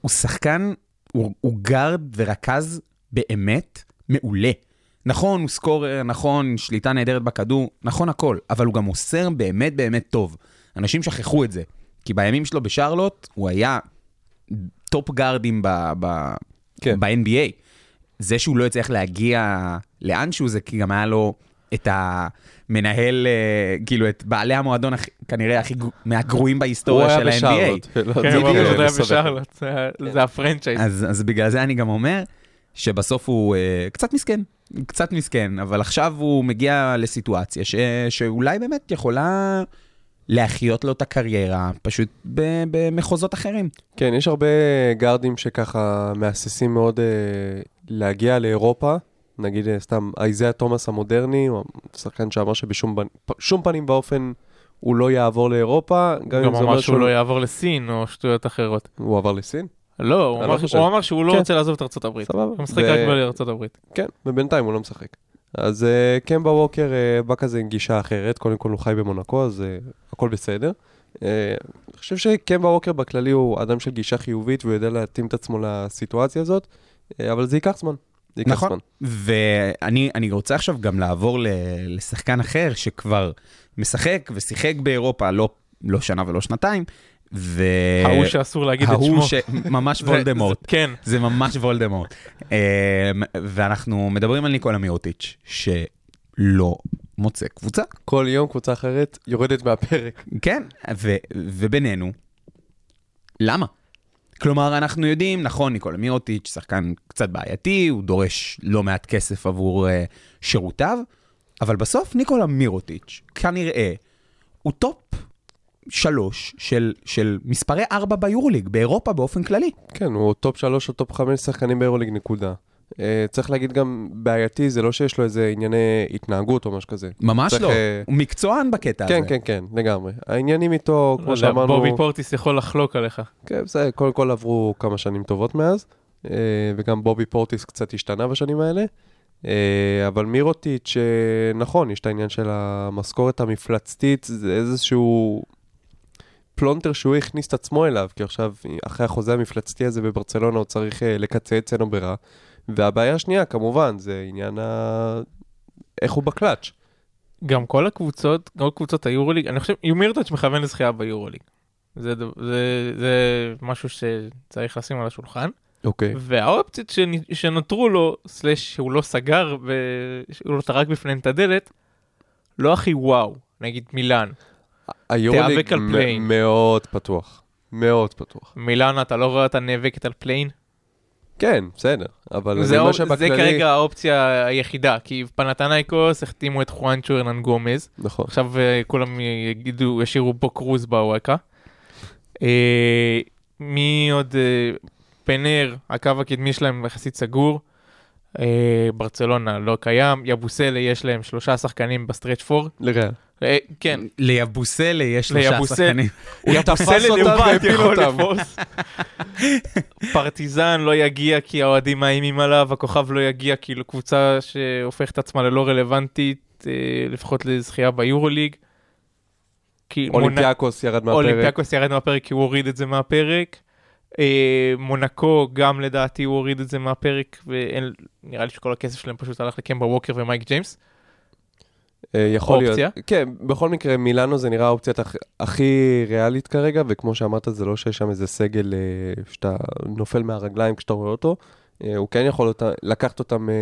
הוא שחקן, הוא, הוא גארד ורכז באמת מעולה. נכון, הוא scorer, נכון, שליטה נהדרת בכדור, נכון הכל, אבל הוא גם מוסר באמת באמת טוב. אנשים שכחו את זה, כי בימים שלו בשרלוט הוא היה top גארדים ב- ב- כן. ב-NBA. זה שהוא לא הצליח להגיע לאנשהו זה כי גם היה לו את המנהל, אה, כאילו את בעלי המועדון הכי- כנראה הכי גרו- מהגרועים בהיסטוריה של ה-NBA. כן, הוא אה, היה לסבך. בשרלוט, זה- הפרנצ'ייז. אז, אז בגלל זה אני גם אומר שבסוף הוא uh, קצת מסכן, קצת מסכן, אבל עכשיו הוא מגיע לסיטואציה ש, שאולי באמת יכולה להחיות לו את הקריירה, פשוט ב- במחוזות אחרים. כן, יש הרבה גארדים שככה מהססים מאוד אה, להגיע לאירופה. נגיד אה, סתם אייזיה תומאס המודרני, הוא שחקן שאמר שבשום פ- פנים ואופן הוא לא יעבור לאירופה. גם, גם אם זה אומר שהוא לא יעבור לסין או שטויות אחרות. הוא עבר לסין? לא, הוא אני אמר- לא. הוא אמר שהוא לא כן. רוצה לעזוב את ארצות הברית. סבבה. הוא משחק ו- רק בארצות הברית. כן, ובינתיים הוא לא משחק. אז uh, קמבה ווקר uh, בא כזה עם גישה אחרת, קודם כל הוא חי במונקו, אז uh, הכל בסדר. Uh, אני חושב שקמבה ווקר בכללי הוא אדם של גישה חיובית, והוא יודע להתאים את עצמו לסיטואציה הזאת, uh, אבל זה ייקח זמן. זה ייקח נכון. זמן. ואני אני רוצה עכשיו גם לעבור ל- לשחקן אחר שכבר משחק ושיחק באירופה לא, לא שנה ולא שנתיים. ו... ההוא שאסור להגיד את ההוא שמו. ש... ממש זה- וולדמורט. זה- כן. זה ממש וולדמורט. אמ, ואנחנו מדברים על ניקולה מיוטיץ', שלא מוצא קבוצה. כל יום קבוצה אחרת יורדת מהפרק. כן, ו- ובינינו, למה? כלומר, אנחנו יודעים, נכון, ניקולה מירוטיץ', שחקן קצת בעייתי, הוא דורש לא מעט כסף עבור אה, שירותיו, אבל בסוף ניקולה מירוטיץ', כנראה, הוא top שלוש של, של מספרי ארבע ביורוליג, באירופה באופן כללי. כן, הוא top שלוש או top חמש שחקנים ביורוליג, נקודה. אה, צריך להגיד גם, בעייתי, זה לא שיש לו איזה ענייני התנהגות או משהו כזה. ממש צריך, לא, אה, הוא מקצוען בקטע כן, הזה. כן, כן, לגמרי. העניינים איתו, לא כמו יודע, שאמרנו... בובי פורטיס יכול לחלוק עליך. כן, בסדר, קודם כל עברו כמה שנים טובות מאז, אה, וגם בובי פורטיס קצת השתנה בשנים האלה. אה, אבל מירוטיץ', נכון, יש את העניין של המשכורת המפלצתית, זה איזשהו פלונטר שהוא הכניס את עצמו אליו, כי עכשיו, אחרי החוזה המפלצתי הזה בברצלונה, הוא צריך אה, לקצץ, אין לו ברירה. והבעיה השנייה, כמובן, זה עניין ה... איך הוא בקלאץ'. גם כל הקבוצות, כל קבוצות היורוליג, אני חושב, מירוטיץ' מכוון לזכייה ביורוליג. זה, זה, זה משהו שצריך לשים על השולחן. אוקיי. והאופציות שנ- שנותרו לו, slash שהוא לא סגר ושהוא לא טרק בפניהם את הדלת, לא הכי וואו, נגיד מילאן. תיאבק על play-in. מאוד פתוח. מאוד פתוח. מילאן אתה לא רואה אותה נאבקת על play-in? כן, בסדר, אבל זה, אני אומר זה שבכללי... כרגע האופציה היחידה, כי פנתנייקוס החתימו את חואנצ'ו הרנן גומז, נכון. עכשיו אה, כולם יגידו, ישירו פה קרוז בוואקה. אה, מי עוד? אה, פנר, הקו הקדמי שלהם יחסית סגור. אה, ברצלונה לא קיים. יבוסלה יש להם שלושה שחקנים בסטרץ' פור. לריאל. אה, כן, ליבוסלה יש שלושה שחקנים. הוא תפס אותם והפיל אותם. פרטיזן לא יגיע כי האוהדים מאיימים עליו, הכוכב לא יגיע כאילו קבוצה שהופכת את עצמה ללא רלוונטית, אה, לפחות לזכייה ביורוליג. כי אולימפיאקוס ירד מהפרק. אולימפיאקוס ירד מהפרק כי הוא הוריד את זה מהפרק. אה, מונקו גם לדעתי הוא הוריד את זה מהפרק ונראה לי שכל הכסף שלהם פשוט הלך לקמבה ווקר ומייק ג'יימס. אה, יכול אופציה? להיות. כן, בכל מקרה, מילאנו זה נראה האופציה הכ- הכי ריאלית כרגע, וכמו שאמרת, זה לא שיש שם איזה סגל אה, שאתה נופל מהרגליים כשאתה רואה אותו. אה, הוא כן יכול אותה, לקחת אותם אה,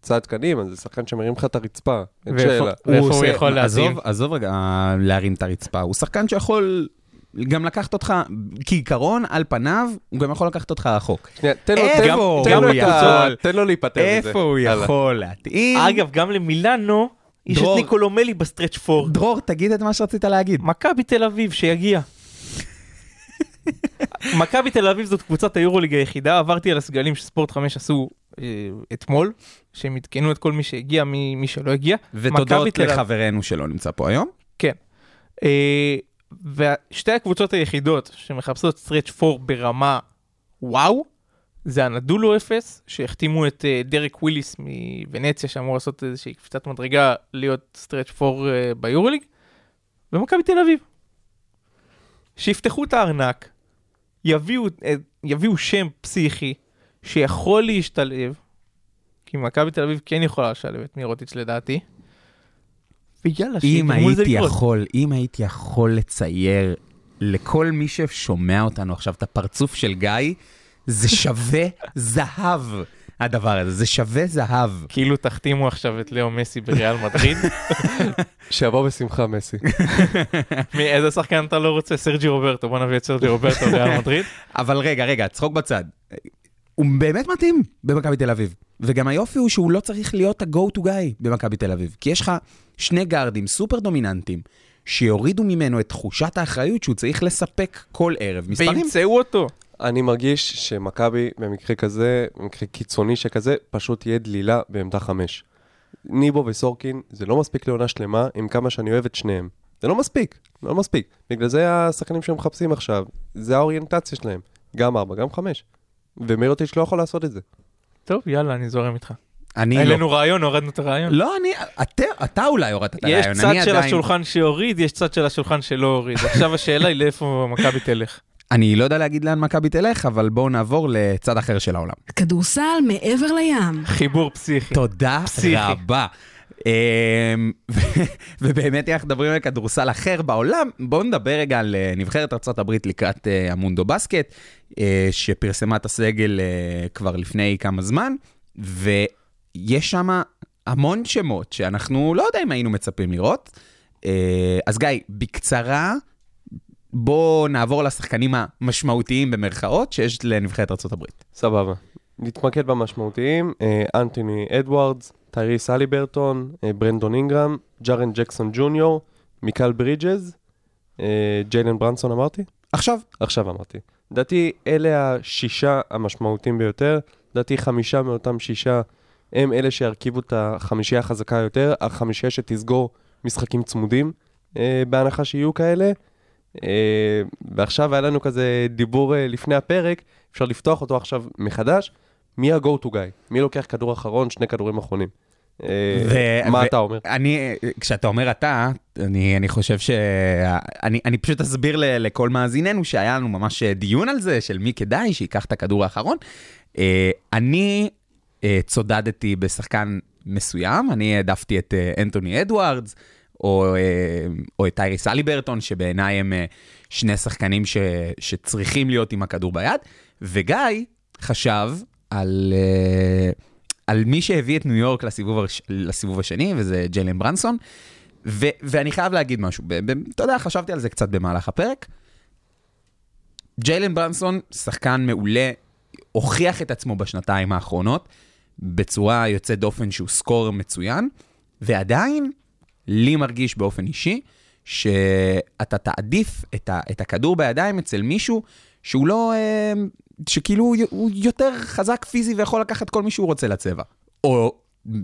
צעד קדימה, זה שחקן שמרים לך את הרצפה, אין שאלה. ואיפה הוא עושה- יכול להתאים? עזוב, עזוב רגע להרים את הרצפה, הוא שחקן שיכול גם לקחת אותך, כעיקרון, על פניו, הוא גם יכול לקחת אותך רחוק. שנייה, תן לו, איפה הוא יכול? תן לו להיפטר מזה. איפה הוא. יכול להתאים? אגב, גם למילאנו יש את. ניקולו מלי ב stretch four. דרור, תגיד את מה שרצית להגיד. מכבי תל אביב שיגיע. מכבי תל אביב זאת קבוצת היורוליג היחידה, עברתי על הסגלים שספורט 5 עשו אה, אתמול, שהם עדכנו את כל מי שהגיע, מי, מי שלא הגיע. ותודות תל אביב- לחברנו שלא נמצא פה היום. כן. ושתי הקבוצות היחידות שמחפשות stretch four ברמה וואו, זה אנדולו אפס, שהחתימו את אה, דרק וויליס מוונציה, שאמור לעשות איזושהי קפיצת מדרגה להיות stretch four אה, ביורוליג, ומכבי תל אביב. שיפתחו את הארנק, יביאו, אה, יביאו שם פסיכי שיכול להשתלב, כי מכבי תל אביב כן יכולה לשלב את מירוטיץ' לדעתי. ויאללה, אם הייתי. יכול, אם הייתי יכול לצייר לכל מי ששומע אותנו עכשיו את הפרצוף של גיא, זה שווה זהב, הדבר הזה, זה שווה זהב. כאילו תחתימו עכשיו את לאו מסי בריאל מדריד. שיבוא בשמחה מסי. מאיזה שחקן אתה לא רוצה? סרג'י רוברטו, בוא נביא את סרג'י רוברטו לריאל מדריד. אבל רגע, רגע, צחוק בצד. הוא באמת מתאים במכבי תל אביב. וגם היופי הוא שהוא לא צריך להיות ה-go to guy במכבי תל אביב. כי יש לך שני גארדים סופר דומיננטיים, שיורידו ממנו את תחושת האחריות שהוא צריך לספק כל ערב. מספרים? וימצאו אותו. אני מרגיש שמכבי במקרה כזה, במקרה קיצוני שכזה, פשוט תהיה דלילה בעמדה חמש. ניבו וסורקין, זה לא מספיק לעונה שלמה, עם כמה שאני אוהב את שניהם. זה לא מספיק, לא מספיק. בגלל זה השחקנים שהם מחפשים עכשיו, זה האוריינטציה שלהם. גם ארבע, גם חמש. ומירוטיץ' לא יכול לעשות את זה. טוב, יאללה, אני זורם איתך. אני לא. לנו רעיון, הורדנו את הרעיון. לא, אני, אתה, אתה אולי הורדת את יש הרעיון, צד אני של עדיין... השולחן שהוריד, יש צד של השולחן שלא הוריד. עכשיו השאלה היא לאיפה מכבי תלך. אני לא יודע להגיד לאן מכבי תלך, אבל בואו נעבור לצד אחר של העולם. כדורסל מעבר לים. חיבור פסיכי. תודה פסיכי. רבה. אמ, ובאמת, אנחנו מדברים על כדורסל אחר בעולם, בואו נדבר רגע על אה, נבחרת ארה"ב לקראת אה, המונדו בסקט, אה, שפרסמה את הסגל כבר לפני כמה זמן, ויש שם המון שמות שאנחנו לא יודע אם היינו מצפים לראות. אז גיא, בקצרה, בואו נעבור לשחקנים המשמעותיים במרכאות שיש לנבחרת ארה"ב. סבבה. נתמקד במשמעותיים, אנטוני אדוארדס, טייריס אליברטון, אה, ברנדון אינגרם, ג'ארן ג'קסון ג'וניור, מיקל ברידג'ז, אה, ג'יילן ברנסון אמרתי? עכשיו, עכשיו אמרתי. לדעתי אלה השישה המשמעותיים ביותר, לדעתי חמישה מאותם שישה הם אלה שירכיבו את החמישייה החזקה יותר, החמישייה שתסגור משחקים צמודים, אה, בהנחה שיהיו כאלה. אה, ועכשיו היה לנו כזה דיבור אה, לפני הפרק, אפשר לפתוח אותו עכשיו מחדש. מי ה-go to guy? מי לוקח כדור אחרון, שני כדורים אחרונים? אה, ו- מה ו- אתה אומר? אני, כשאתה אומר אתה, אני, אני חושב ש... אני, אני פשוט אסביר ל, לכל מאזיננו שהיה לנו ממש דיון על זה, של מי כדאי שייקח את הכדור האחרון. אה, אני אה, צודדתי בשחקן מסוים, אני העדפתי את אנטוני אדוארדס, או, או את טייריס אליברטון, שבעיניי הם שני שחקנים ש, שצריכים להיות עם הכדור ביד, וגיא חשב על... אה, על מי שהביא את ניו יורק לסיבוב, הראש- לסיבוב השני, וזה ג'יילן ברנסון. ו- ואני חייב להגיד משהו, ב- ב- אתה יודע, חשבתי על זה קצת במהלך הפרק. ג'יילן ברנסון, שחקן מעולה, הוכיח את עצמו בשנתיים האחרונות, בצורה יוצאת דופן שהוא סקורר מצוין, ועדיין, לי מרגיש באופן אישי, שאתה תעדיף את, ה- את הכדור בידיים אצל מישהו שהוא לא, אה, שכאילו הוא- יותר חזק פיזי ויכול לקחת כל מי שהוא רוצה לצבע. או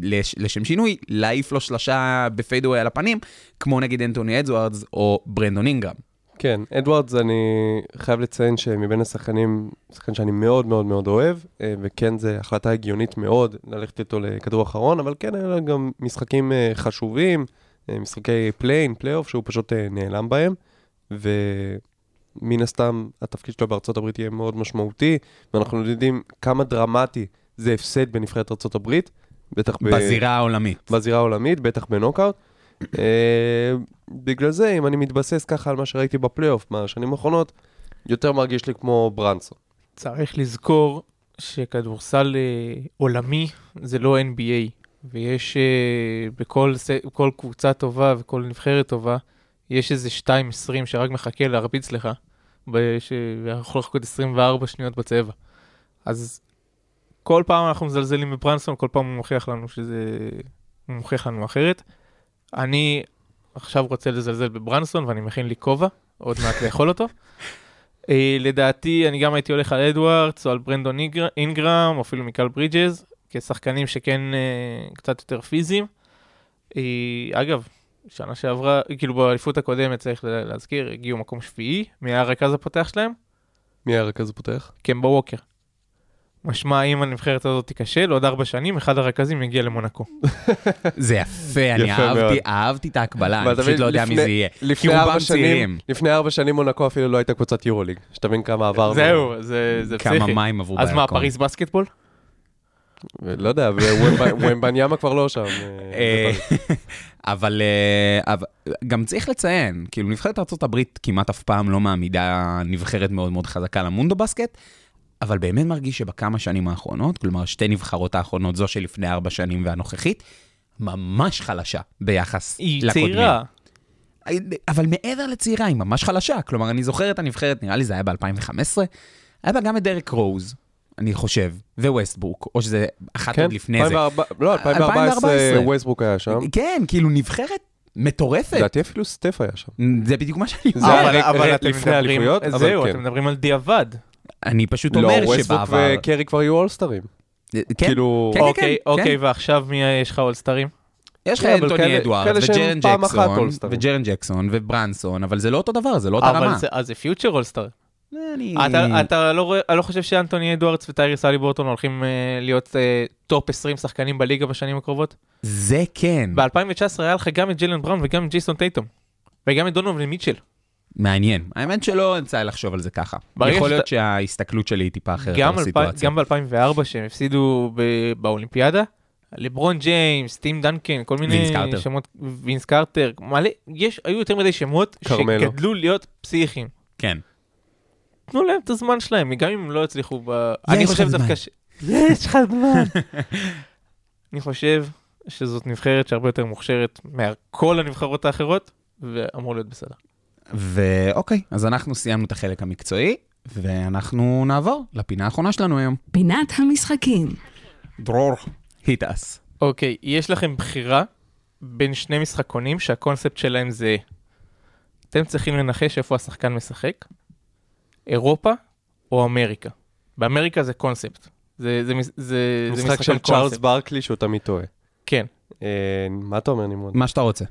לש, לשם שינוי, להעיף לו שלושה בפיידווי על הפנים, כמו נגיד אנטוני אדוארדס או ברנדון אינגרם. כן, אדוארדס, אני חייב לציין שמבין השחקנים, שחקן שאני מאוד מאוד מאוד אוהב, אה, וכן, זו החלטה הגיונית מאוד ללכת איתו לכדור אחרון, אבל כן, לו גם משחקים אה, חשובים, משחקי play-in, פלייאוף, שהוא פשוט נעלם בהם, ומן הסתם התפקיד שלו בארצות הברית יהיה מאוד משמעותי, ואנחנו יודעים כמה דרמטי זה הפסד בנבחרת ארצות הברית, בטח ב... בזירה העולמית. בזירה העולמית, בטח בנוקאוט. אה, בגלל זה, אם אני מתבסס ככה על מה שראיתי בפלייאוף מהשנים האחרונות, יותר מרגיש לי כמו ברנסון. צריך לזכור שכדורסל אה, עולמי זה לא NBA, ויש אה, בכל קבוצה טובה וכל נבחרת טובה, יש איזה 2.20 שרק מחכה להרביץ לך, ש- ויכול לחכות 24 שניות בצבע. אז כל פעם אנחנו מזלזלים בברנסון, כל פעם הוא מוכיח לנו שזה... הוא מוכיח לנו אחרת. אני עכשיו רוצה לזלזל בברנסון ואני מכין לי כובע, עוד מעט לאכול אותו. Uh, לדעתי, אני גם הייתי הולך על אדוארדס או על ברנדון אינגר- אינגרם, או אפילו מיקל ברידג'ז, כשחקנים שכן uh, קצת יותר פיזיים. Uh, אגב, שנה שעברה, כאילו באליפות הקודמת, צריך לה- להזכיר, הגיעו מקום שביעי, מי היה הרכז הפותח שלהם? מי הרכז הפותח? קמבו ווקר. משמע, אם הנבחרת הזאת תיכשל, עוד ארבע שנים, אחד הרכזים יגיע למונקו. זה יפה, אני יפה מאוד. אהבתי, אהבתי את ההקבלה, אני פשוט לא יודע מי לפני- זה יהיה. כי לפני ארבע שנים. לפני ארבע שנים מונקו אפילו לא הייתה קבוצת יורוליג. שתבין כמה עברנו. זהו, זה זה כמה פסיכי. מים עברו אז מה. פריז בסקטבול? לא יודע, ווומבניאמה כבר לא שם. אה, אבל אה, אבל גם צריך לציין, כאילו נבחרת ארה"ב כמעט אף פעם לא מעמידה נבחרת מאוד מאוד חזקה למונדו בסקט, אבל באמת מרגיש שבכמה שנים האחרונות, כלומר שתי נבחרות האחרונות, זו שלפני ארבע שנים והנוכחית, ממש חלשה ביחס היא לקודמים. צעירה. אבל מעבר לצעירה, היא ממש חלשה. כלומר, אני זוכר את הנבחרת, נראה לי זה היה ב-2015, היה בה גם את דרק רוז, אני חושב, וווסטברוק, או שזה אחת כן, עוד לפני זה. 2004 לא, 2014 2014. ווסטברוק היה שם. כן, כאילו נבחרת מטורפת. לדעתי אפילו סטף היה שם. זה בדיוק מה שאני זה אומר. אבל- רק- אבל רק אתם לפני מדברים- האליפויות, אבל זהו, כן. אתם מדברים על דיעבד. אני פשוט לא, אומר ווסטברוק שבעבר... וקרי כבר יהיו אולסטרים. כן, כאילו... כן, אוקיי, כן. אוקיי, ועכשיו מי יש לך אולסטרים? יש לך כן, אבל אנטוני כאלה- אדוארדס, כאלה שהם וג'רן ג'קסון. וג'רן ג'קסון, וברנסון, אבל זה לא אותו דבר, זה לא אותה אבל רמה. זה- אז זה future all-star. אני... אתה, אתה לא, לא חושב שאנטוני אדוארדס וטייריס הליברטון הולכים אה, להיות אה, top 20 שחקנים בליגה בשנים הקרובות? זה כן. ב-2019 היה לך גם את ג'לן בראון וגם את ג'ייסון טייטום. וגם את דונובן מיטשל. מעניין. האמת שלא יצא לי לחשוב על זה ככה. יכול להיות שאתה- שההסתכלות שלי היא טיפה אחרת גם, על הסיטואציה. גם ב-2004 שהם הפסידו ב- באולימפיאדה, לברון ג'יימס, טים דנקן, כל מיני וינס קרטר. שמות, וינס קרטר, מלא, יש, היו יותר מדי שמות קרמלו. שגדלו להיות פסיכיים. כן. תנו להם את הזמן שלהם, גם אם הם לא יצליחו ב... אני חושב. דווקא ש... יש לך זמן. אני חושב שזאת נבחרת שהרבה יותר מוכשרת מכל הנבחרות האחרות, ואמור להיות בסדר. ואוקיי, אז אנחנו סיימנו את החלק המקצועי, ואנחנו נעבור לפינה האחרונה שלנו היום. פינת המשחקים. דרור, hit us. אוקיי, יש לכם בחירה בין שני משחקונים שהקונספט שלהם זה... אתם צריכים לנחש איפה השחקן משחק, אירופה או אמריקה. באמריקה זה קונספט. זה, זה, זה, זה משחק של צ'ארלס. ברקלי שהוא תמיד טועה. כן. אה, מה אתה אומר, נמרוד? מה שאתה רוצה.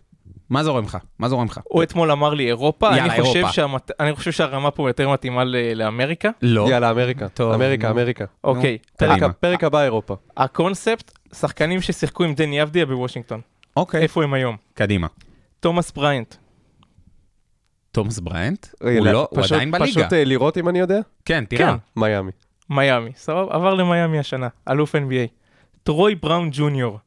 מה זורם לך? מה זורם לך? הוא אתמול אמר לי אירופה, יאללה, אני, חושב אירופה. שהמת... אני חושב שהרמה פה יותר מתאימה ל... לאמריקה. לא. יאללה, אמריקה. טוב, אמריקה, נו. אמריקה. אוקיי. פרק- פרק הבא אירופה. הקונספט, שחקנים ששיחקו עם דני אבדיה בוושינגטון. אוקיי, איפה הם היום? קדימה. תומאס בריינט. תומאס בריינט? הוא לא, הוא פשוט- עדיין בליגה. פשוט אה, לראות אם אני יודע? כן, תראה. כן. מיאמי. מיאמי, סבבה, עבר למיאמי השנה, אלוף NBA. טרוי בראון ג'וניור,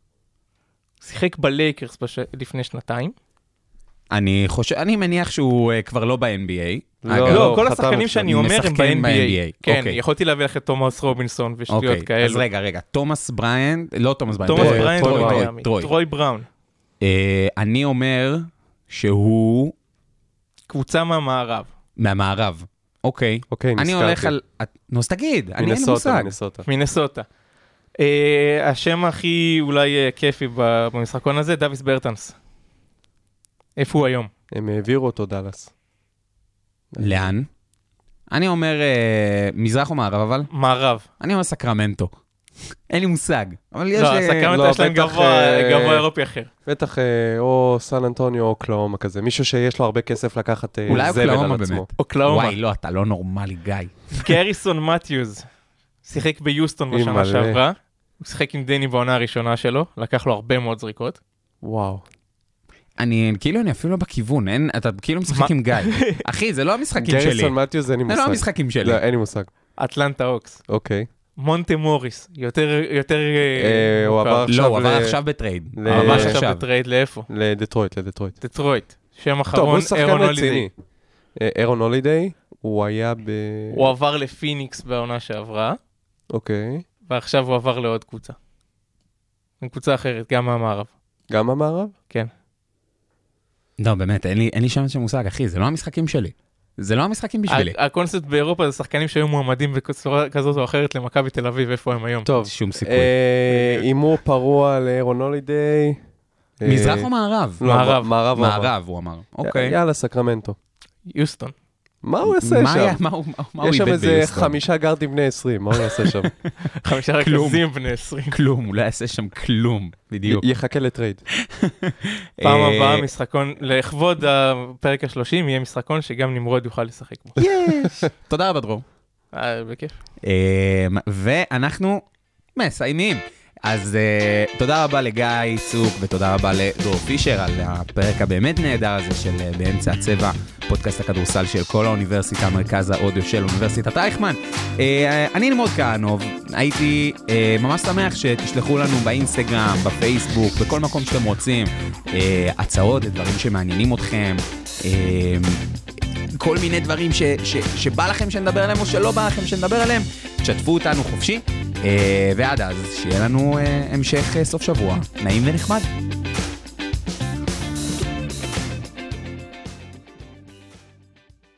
שיחק בלייקרס בש... לפני שנתיים. אני חושב, אני מניח שהוא אה, כבר לא ב-NBA. לא, אגב, לא, לא, כל השחקנים. שאני אומר הם ב-NBA. ב-NBA, כן, אוקיי. יכולתי להביא לך את תומאס רובינסון ושטויות אוקיי, אז כאלו. רגע, רגע, תומאס בריינט, לא תומאס בריינט, תומאס טרוי, בריינט טרוי, טרוי. טרוי. טרוי בראון, אה, אני אומר שהוא קבוצה מהמערב. מהמערב. אוקיי. אוקיי, אני נזכרתי. הולך על... נו, אז תגיד, אני אין לי מינסוטה, מושג. מינסוטה. מינסוטה. אה, השם הכי אולי אה, כיפי במשחקון הזה, דוויס ברטנס. איפה הוא היום? הם העבירו אותו דאלאס. לאן? אני אומר אה, מזרח או מערב, אבל? מערב. אני אומר סקרמנטו. אין לי מושג. אבל יש... לא, הסקרמנטו לא, יש להם גבוה אה, גבוה אירופי אחר. בטח אה, או סן אנטוניו או אוקלהומה כזה. מישהו שיש לו הרבה כסף לקחת אה, אולי זבל אוקלהומה על עצמו. באמת. אוקלהומה. וואי, לא, אתה לא נורמלי, גיא. גריסון מתיוז שיחק ביוסטון בשנה. שעברה. הוא שיחק עם דני בעונה הראשונה שלו, לקח לו הרבה מאוד זריקות. וואו. אני, כאילו, אני אפילו לא בכיוון, אין, אתה כאילו משחק? עם גיא. אחי, זה לא המשחקים שלי. גריסון מתיוס אין לי זה מושג. לא המשחקים שלי. לא, אין לי מושג. אטלנטה הוקס. אוקיי. מונטה מוריס, יותר, יותר... אה, הוא מוכר. עבר לא, עכשיו הוא עבר ל- עכשיו בטרייד. ל- ממש עכשיו. בטרייד לאיפה? לדטרויט, לדטרויט. דטרויט. שם אחרון, הוא אירון הולידיי. אה, אירון הולידיי, הוא היה ב... הוא עבר לפיניקס בעונה שעברה, אוקיי. ועכשיו הוא עבר לעוד קבוצה. קבוצה אחרת, גם מהמערב. גם המערב? כן. לא, באמת, אין לי, אין לי שם איזה מושג, אחי, זה לא המשחקים שלי. זה לא המשחקים בשבילי. הקונספט באירופה זה שחקנים שהיו מועמדים בצורה כזאת או אחרת למכבי תל אביב, איפה הם היום. טוב. שום סיכוי. אה, הימור פרוע לאירון הולידיי. אה, מזרח או מערב? לא, מערב. מערב. הוא אמר. מערב, הוא אמר. אוקיי. יאללה, סקרמנטו. יוסטון. מה הוא יעשה שם? מה הוא מה הוא יש שם איבד איזה? חמישה גארדים בני 20, מה הוא יעשה שם? חמישה. רכזים בני 20. כלום, הוא לא יעשה שם כלום, בדיוק. י- יחכה לטרייד. פעם אה, הבאה משחקון, לכבוד הפרק ה-30 יהיה משחקון שגם נמרוד יוכל לשחק בו. יש. תודה רבה, דרור. אה, בכיף. אמ, ואנחנו מסיימים. אז uh, תודה רבה לגיא צוק ותודה רבה לדרור פישר על הפרק הבאמת נהדר הזה של uh, באמצע הצבע, פודקאסט הכדורסל של כל האוניברסיטה, מרכז האודיו של אוניברסיטת רייכמן. Uh, אני נמרוד כהנוב, הייתי uh, ממש שמח שתשלחו לנו באינסטגרם, בפייסבוק, בכל מקום שאתם רוצים, uh, הצעות לדברים שמעניינים אתכם. Uh, כל מיני דברים ש, ש, שבא לכם שנדבר עליהם או שלא בא לכם שנדבר עליהם, תשתפו אותנו חופשי. אה, ועד אז, שיהיה לנו אה, המשך אה, סוף שבוע נעים ונחמד.